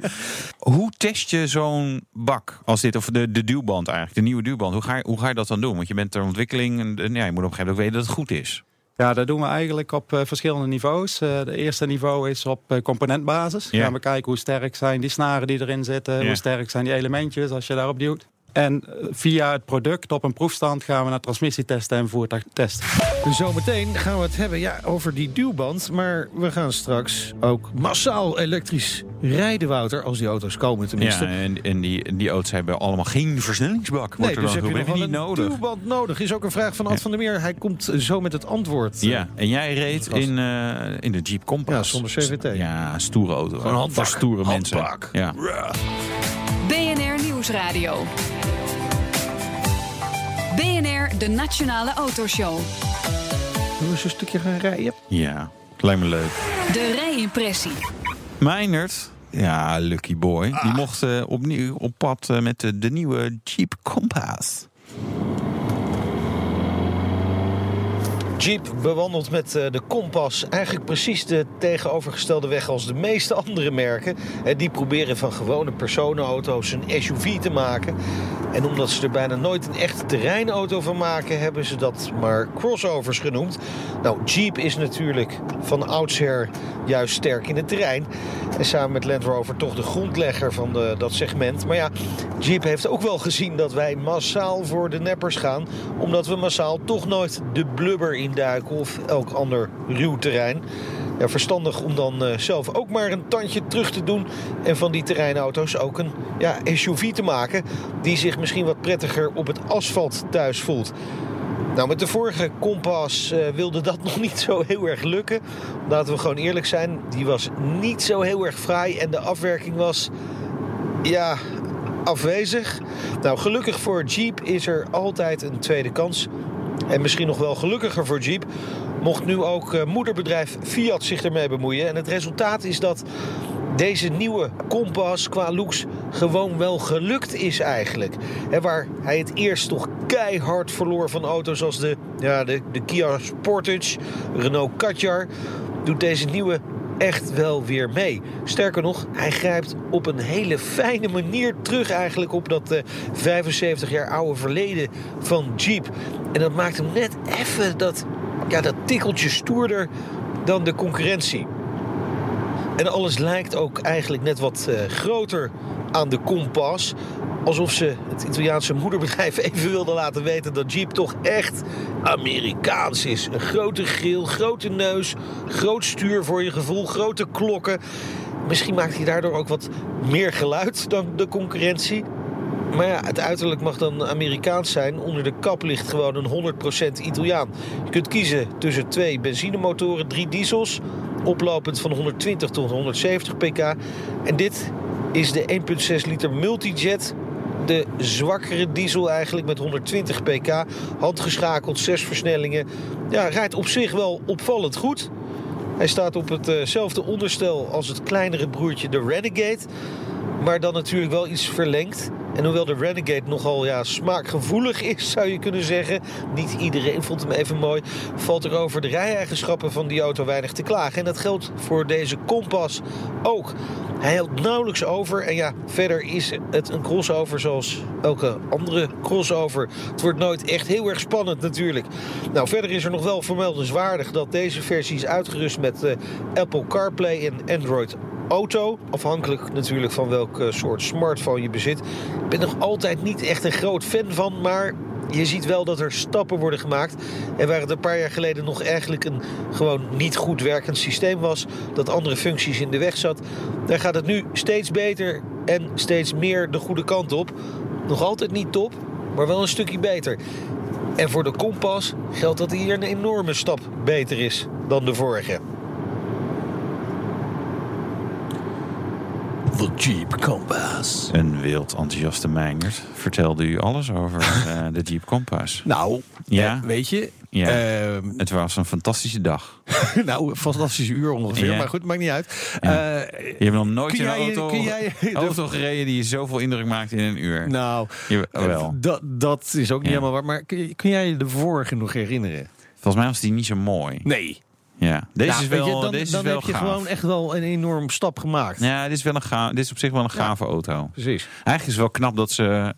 hoe test je zo'n bak als dit? Of de, de duwband eigenlijk. De nieuwe duwband. Hoe ga, je, hoe ga je dat dan doen? Want je bent ter ontwikkeling. En, ja, je moet op een gegeven moment ook weten dat het goed is. Ja, dat doen we eigenlijk op eh, verschillende niveaus. Eh de eerste niveau is op eh, componentbasis. Ja. Gaan we kijken hoe sterk zijn die snaren die erin zitten. Ja. Hoe sterk zijn die elementjes als je daarop duwt. En eh, via het product op een proefstand gaan we naar transmissietesten en voertuigtesten. Dus zometeen gaan we het hebben ja, over die duwband. Maar we gaan straks ook massaal elektrisch rijden, Wouter. Als die auto's komen tenminste. Ja, en, en die, die auto's hebben allemaal geen versnellingsbak. Nee, Wordt er dus dan heb je nog wel een nodig. duwband nodig. Is ook een vraag van Ad Ja. van der Meer. Hij komt zo met het antwoord. Ja, en jij reed in, eh, in de Jeep Compass. Ja, zonder CVT. Ja, stoere auto. Gewoon handbak. Voor stoere mensen. Handbak. Ja. BNR Nieuwsradio. BNR, de Nationale Autoshow. We eens een stukje gaan rijden? ja, lijkt me leuk. De rijimpressie. Meinert, ja, lucky boy. Die mocht eh, opnieuw op pad eh, met de, de nieuwe Jeep Compass. Jeep bewandelt met eh, de Compass eigenlijk precies de tegenovergestelde weg als de meeste andere merken. Die proberen van gewone personenauto's een SUV te maken. En omdat ze er bijna nooit een echte terreinauto van maken, hebben ze dat maar crossovers genoemd. Nou, Jeep is natuurlijk van oudsher juist sterk in het terrein. En samen met Land Rover toch de grondlegger van de, dat segment. Maar ja, Jeep heeft ook wel gezien dat wij massaal voor de neppers gaan. Omdat we massaal toch nooit de blubber induiken of elk ander ruw terrein. Ja, verstandig om dan eh, zelf ook maar een tandje terug te doen. En van die terreinauto's ook een ja, SUV te maken. Die zich misschien wat prettiger op het asfalt thuis voelt. Nou, met de vorige Compass eh, wilde dat nog niet zo heel erg lukken. Laten we gewoon eerlijk zijn. Die was niet zo heel erg fraai. En de afwerking was... Ja, afwezig. Nou, gelukkig voor Jeep is er altijd een tweede kans. En misschien nog wel gelukkiger voor Jeep. Mocht nu ook eh, moederbedrijf Fiat zich ermee bemoeien. En het resultaat is dat deze nieuwe Compass qua looks gewoon wel gelukt is eigenlijk. Hè, waar hij het eerst toch keihard verloor van auto's als de, ja, de, de Kia Sportage, Renault Kadjar, doet deze nieuwe echt wel weer mee. Sterker nog, hij grijpt op een hele fijne manier terug eigenlijk op dat eh, 75 jaar oude verleden van Jeep. En dat maakt hem net even dat, ja, dat tikkeltje stoerder dan de concurrentie. En alles lijkt ook eigenlijk net wat eh, groter aan de Compass. Alsof ze het Italiaanse moederbedrijf even wilden laten weten dat Jeep toch echt Amerikaans is. Een grote grill, grote neus, groot stuur voor je gevoel, grote klokken. Misschien maakt hij daardoor ook wat meer geluid dan de concurrentie. Maar ja, het uiterlijk mag dan Amerikaans zijn. Onder de kap ligt gewoon een 100% Italiaan. Je kunt kiezen tussen twee benzinemotoren, drie diesels. Oplopend van 120 tot 170 pk. En dit is de 1,6 liter multijet. De zwakkere diesel eigenlijk met 120 pk. Handgeschakeld, zes versnellingen. Ja, rijdt op zich wel opvallend goed. Hij staat op hetzelfde onderstel als het kleinere broertje de Renegade. Maar dan natuurlijk wel iets verlengd. En hoewel de Renegade nogal ja, smaakgevoelig is, zou je kunnen zeggen... niet iedereen vond hem even mooi... valt er over de rij-eigenschappen van die auto weinig te klagen. En dat geldt voor deze Compass ook. Hij helpt nauwelijks over. En ja, verder is het een crossover zoals elke andere crossover. Het wordt nooit echt heel erg spannend natuurlijk. Nou, verder is er nog wel vermeldenswaardig dat deze versie is uitgerust met eh, Apple CarPlay en Android Auto. Afhankelijk natuurlijk van welk eh, soort smartphone je bezit. Ik ben nog altijd niet echt een groot fan van, maar je ziet wel dat er stappen worden gemaakt. En waar het een paar jaar geleden nog eigenlijk een gewoon niet goed werkend systeem was, dat andere functies in de weg zat, daar gaat het nu steeds beter en steeds meer de goede kant op. Nog altijd niet top, maar wel een stukje beter. En voor de Kompas geldt dat hier een enorme stap beter is dan de vorige. De Jeep Compass. Een wild enthousiaste Meijnerd vertelde u alles over uh, de Jeep Compass. Nou, Ja. eh, weet je... Ja. ehm, Het was een fantastische dag. nou, een fantastische uur ongeveer, Ja. maar goed, maakt niet uit. Ja. Eh, Je hebt nog nooit een auto, kun jij auto gereden die zoveel indruk maakt in een uur. Nou, Je- wel. dat, dat is ook niet helemaal waar. Maar kun, je- kun jij je de vorige nog herinneren? Volgens mij was die niet zo mooi. Nee. Ja, deze Nou, is wel, je, dan deze dan is wel heb je gaaf. gewoon echt wel een enorm stap gemaakt. Ja, dit is, wel een ga, dit is op zich wel een gave auto. Precies. Eigenlijk is het wel knap dat ze...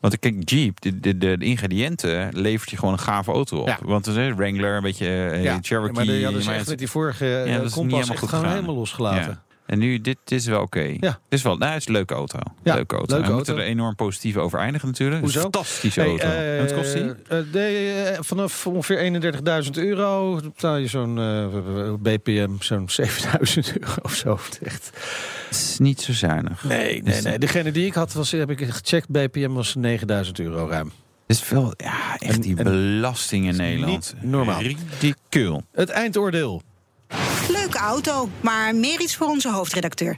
Want kijk, Jeep, de, de, de, de ingrediënten levert je gewoon een gave auto op. Ja. Want er is Wrangler, een beetje eh, Ja, Cherokee. maar die hadden ze echt met die vorige Ja, is niet helemaal goed gewoon gegaan. helemaal losgelaten. Ja. En nu, dit, dit is wel oké. Ja. Dit is wel, nou, het is een leuke auto. Ja, leuke auto. leuke We moeten er enorm positief over eindigen natuurlijk. Hoezo? fantastische Hey, auto. eh, en wat kost die? eh, de, eh, vanaf ongeveer 31.000 euro betaal je zo'n BPM, zo'n 7.000 euro of zo. Echt. Het is niet zo zuinig. Nee, nee, nee. Degene die ik had, was, heb ik gecheckt, BPM was 9.000 euro ruim. Het is veel, ja, echt En- die en- belasting in Nederland. niet normaal. Ridicul. Het eindoordeel. Leuke auto, maar meer iets voor onze hoofdredacteur.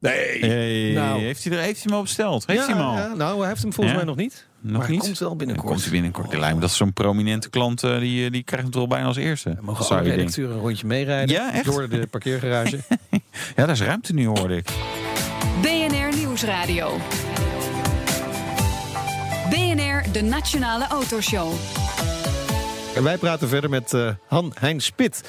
Nee. Hey, Nou. heeft, hij er, heeft hij hem al besteld? Heeft ja, hij hem al? ja, nou, hij heeft hem volgens Ja? mij nog niet. Nog maar hij niet? komt wel binnenkort. komt hij binnenkort. Het lijkt me dat zo'n prominente klant, eh, die, die krijgt hem toch al bijna als eerste. We mogen Zou alle redacteuren een rondje meerijden. Ja, echt? Door de parkeergarage. Ja, daar is ruimte nu, hoorde ik. BNR Nieuwsradio. BNR, de Nationale Autoshow. En wij praten verder met eh Han Hein Spit,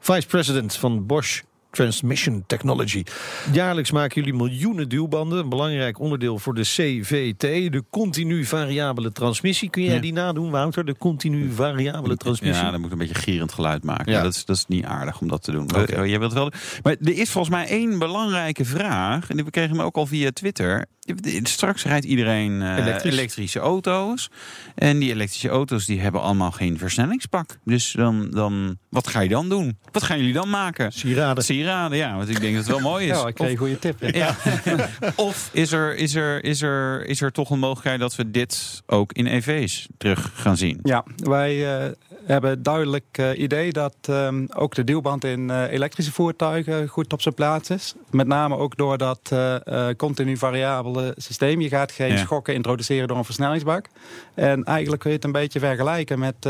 vice president van Bosch Transmission Technology. Jaarlijks maken jullie miljoenen duwbanden. Een belangrijk onderdeel voor de CVT, de continu variabele transmissie. Kun jij Ja. die nadoen, Wouter? De continu variabele transmissie? Ja, dan moet ik een beetje gierend geluid maken. Ja. Dat, is, dat is niet aardig om dat te doen. Oké. Eh, Jij wilt wel. Maar er is volgens mij één belangrijke vraag. En we kregen hem ook al via Twitter. Straks rijdt iedereen eh, Elektrisch. elektrische auto's. En die elektrische auto's die hebben allemaal geen versnellingspak. Dus dan, dan, wat ga je dan doen? Wat gaan jullie dan maken? Sieraden. Sieraden, ja. Want ik denk dat het wel mooi is. Ja, ik kreeg een goede tip. Ja. ja. of is er, is, er, is, er, is er toch een mogelijkheid dat we dit ook in EV's terug gaan zien? Ja, wij eh, hebben duidelijk eh, idee dat ehm, ook de duwband in eh, elektrische voertuigen goed op zijn plaats is. Met name ook door dat eh, continu variabele systeem. Je gaat geen Ja. schokken introduceren door een versnellingsbak. En eigenlijk kun je het een beetje vergelijken met...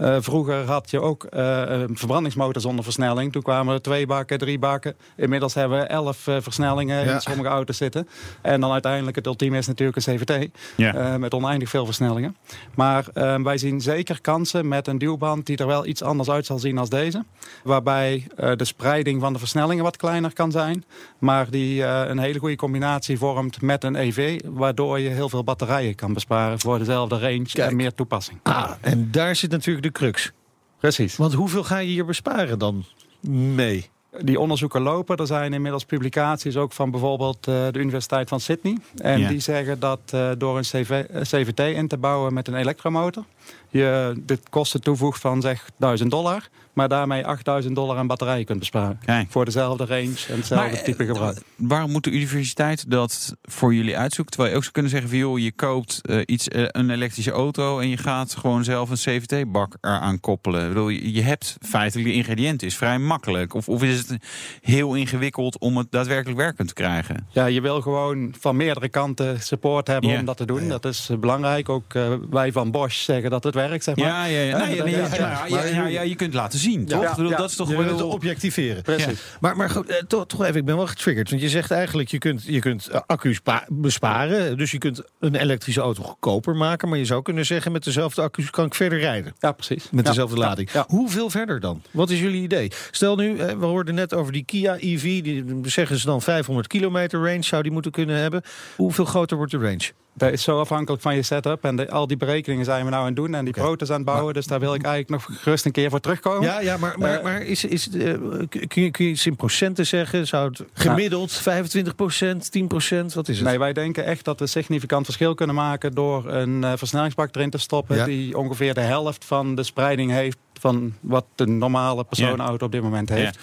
eh, vroeger had je ook eh, een verbrandingsmotor zonder versnelling. Toen kwamen er twee bakken, drie bakken. Inmiddels hebben we elf eh, versnellingen Ja. in sommige auto's zitten. En dan uiteindelijk het ultieme is natuurlijk een CVT. Ja. met oneindig veel versnellingen. Maar eh, wij zien zeker kansen met een duwband die er wel iets anders uit zal zien als deze. Waarbij de spreiding van de versnellingen wat kleiner kan zijn. Maar die een hele goede combinatie vormt met een EV. Waardoor je heel veel batterijen kan besparen voor dezelfde range Kijk. en meer toepassing. Ah, en daar zit natuurlijk de crux. Precies. Want hoeveel ga je hier besparen dan mee? Die onderzoeken lopen. Er zijn inmiddels publicaties ook van bijvoorbeeld eh, de Universiteit van Sydney. En Ja. die zeggen dat eh, door een CV, eh, CVT in te bouwen met een elektromotor... je de kosten toevoegt van zeg 1000 dollar... maar daarmee 8000 dollar aan batterijen kunt besparen. Kijk. Voor dezelfde range en hetzelfde Maar, eh, type gebruik. Waarom moet de universiteit dat voor jullie uitzoeken? Terwijl je ook zou kunnen zeggen van joh, je koopt eh, iets, eh, een elektrische auto en je gaat gewoon zelf een CVT-bak eraan koppelen. Ik bedoel, je je hebt feitelijk de ingrediënten, is vrij makkelijk. Of, of is het heel ingewikkeld om het daadwerkelijk werkend te krijgen? Ja, je wil gewoon van meerdere kanten support hebben om dat te doen. Dat is eh, belangrijk. Ook eh, wij van Bosch zeggen dat het werkt, zeg maar. Nee, nee, ja, ja, ja, ja, je kunt laten zien, toch? Ja, Ik bedoel, ja. dat is toch Je wel... objectiveren. Precies. Maar, maar goed, eh, toch, toch even, ik ben wel getriggerd. Want je zegt eigenlijk, je kunt, je kunt eh, accu's pa- besparen. Dus je kunt een elektrische auto goedkoper maken. Maar je zou kunnen zeggen, met dezelfde accu's kan ik verder rijden. Ja, precies. Met Ja, dezelfde ja, lading. ja. Hoeveel verder dan? Wat is jullie idee? Stel nu, eh, we hoorden net over die Kia EV. Die zeggen ze dan 500 kilometer range zou die moeten kunnen hebben. Hoeveel groter wordt de range? Dat is zo afhankelijk van je setup. En de- al die berekeningen zijn we nou aan het doen. En die Oké. proto's aan het bouwen. Dus daar wil ik eigenlijk nog gerust een keer voor terugkomen. Ja, ja maar, maar, Eh, maar is, is, eh, kun, je, kun je iets in procenten zeggen? Zou het gemiddeld 25 procent, 10 procent? Wat is het? Nee, wij denken echt dat we een significant verschil kunnen maken door een eh, versnellingsbak erin te stoppen. Ja. Die ongeveer de helft van de spreiding heeft van wat de normale personenauto op dit moment heeft. Ja.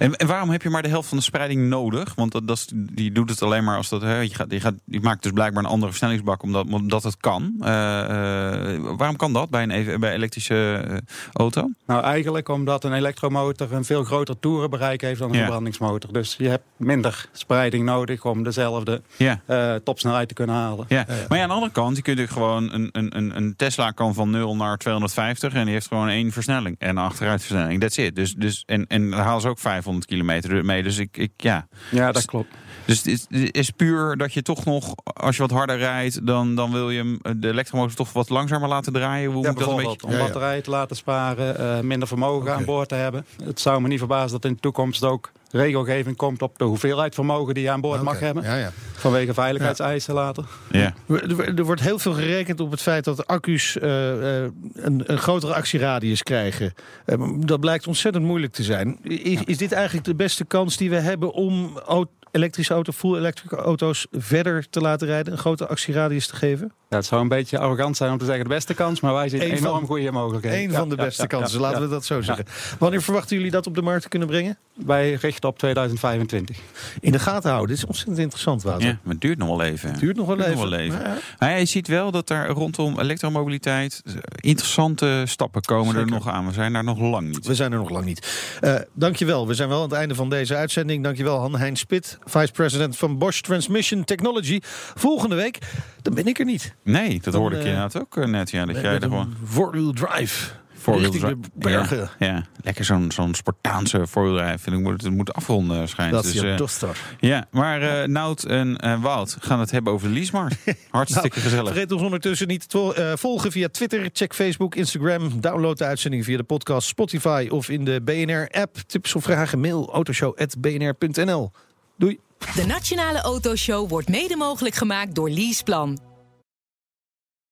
En, en waarom heb je maar de helft van de spreiding nodig? Want dat, dat is, die doet het alleen maar als dat. Hè, je, gaat, je, gaat, je maakt dus blijkbaar een andere versnellingsbak omdat, omdat het kan. Eh, eh, waarom kan dat bij een EV bij elektrische eh, auto? Nou, eigenlijk omdat een elektromotor een veel groter toerenbereik heeft dan een Ja. verbrandingsmotor. Dus je hebt minder spreiding nodig om dezelfde Ja. topsnelheid te kunnen halen. Ja. Maar ja, aan de andere kant, je kunt gewoon een, een, een, Tesla kan van 0 naar 250 en die heeft gewoon één versnelling en achteruitversnelling. That's it. Dus, dus, en, en daar halen ze ook 500 kilometer mee. Dus ik, ik ja. Ja, dat klopt. Dus het is, puur dat je toch nog, als je wat harder rijdt, dan, dan wil je hem, de elektromotor toch wat langzamer laten draaien. Hoe Ja, moet dat een beetje? om batterijen te laten sparen, eh, minder vermogen aan boord te hebben. Het zou me niet verbazen dat in de toekomst ook regelgeving komt op de hoeveelheid vermogen die je aan boord mag hebben. Ja, ja. Vanwege veiligheidseisen later. Ja. Er, er wordt heel veel gerekend op het feit dat de accu's eh, eh, een, een grotere actieradius krijgen. Eh, dat blijkt ontzettend moeilijk te zijn. Is, is dit eigenlijk de beste kans die we hebben om elektrische auto, full electric auto's verder te laten rijden, een grote actieradius te geven? Ja, het zou een beetje arrogant zijn om te zeggen de beste kans, maar wij zien Eén enorm van- goede mogelijkheden. Eén Ja, van de beste ja, kansen, ja, laten ja. we dat zo zeggen. Wanneer verwachten jullie dat op de markt te kunnen brengen? Wij richten op 2025. In de gaten houden. Dit is ontzettend interessant, Wouter. ja, maar het duurt nog wel even. Het duurt nog wel Duurt even. nog wel even. Maar ja. Ja, je ziet wel dat er rondom elektromobiliteit eh, interessante stappen komen er nog aan. We zijn daar nog lang niet. We zijn er nog lang niet. Eh dankjewel. We zijn wel aan het einde van deze uitzending. Dankjewel Han-Hein Spit, Vice President van Bosch Transmission Technology. Volgende week, dan ben ik er niet. Nee, dat Dan, hoorde ik eh, inderdaad ook eh, net. Ja, dat jij Met er gewoon... four-wheel drive. Four-wheel bergen. Ja, ja. lekker zo'n zo'n Spartaanse four-wheel drive. Ik moet het moet afronden schijnt. Dat is Dus, je dochter. ja, maar eh Nout en Wout gaan het hebben over de leasemarkt. Hartstikke Nou, gezellig. Vergeet ons ondertussen niet te vol- eh, volgen via Twitter. Check Facebook, Instagram. Download de uitzending via de podcast Spotify of in de BNR-app. Tips of vragen, mail autoshow.bnr.nl. Doei. De Nationale Autoshow wordt mede mogelijk gemaakt door Leaseplan.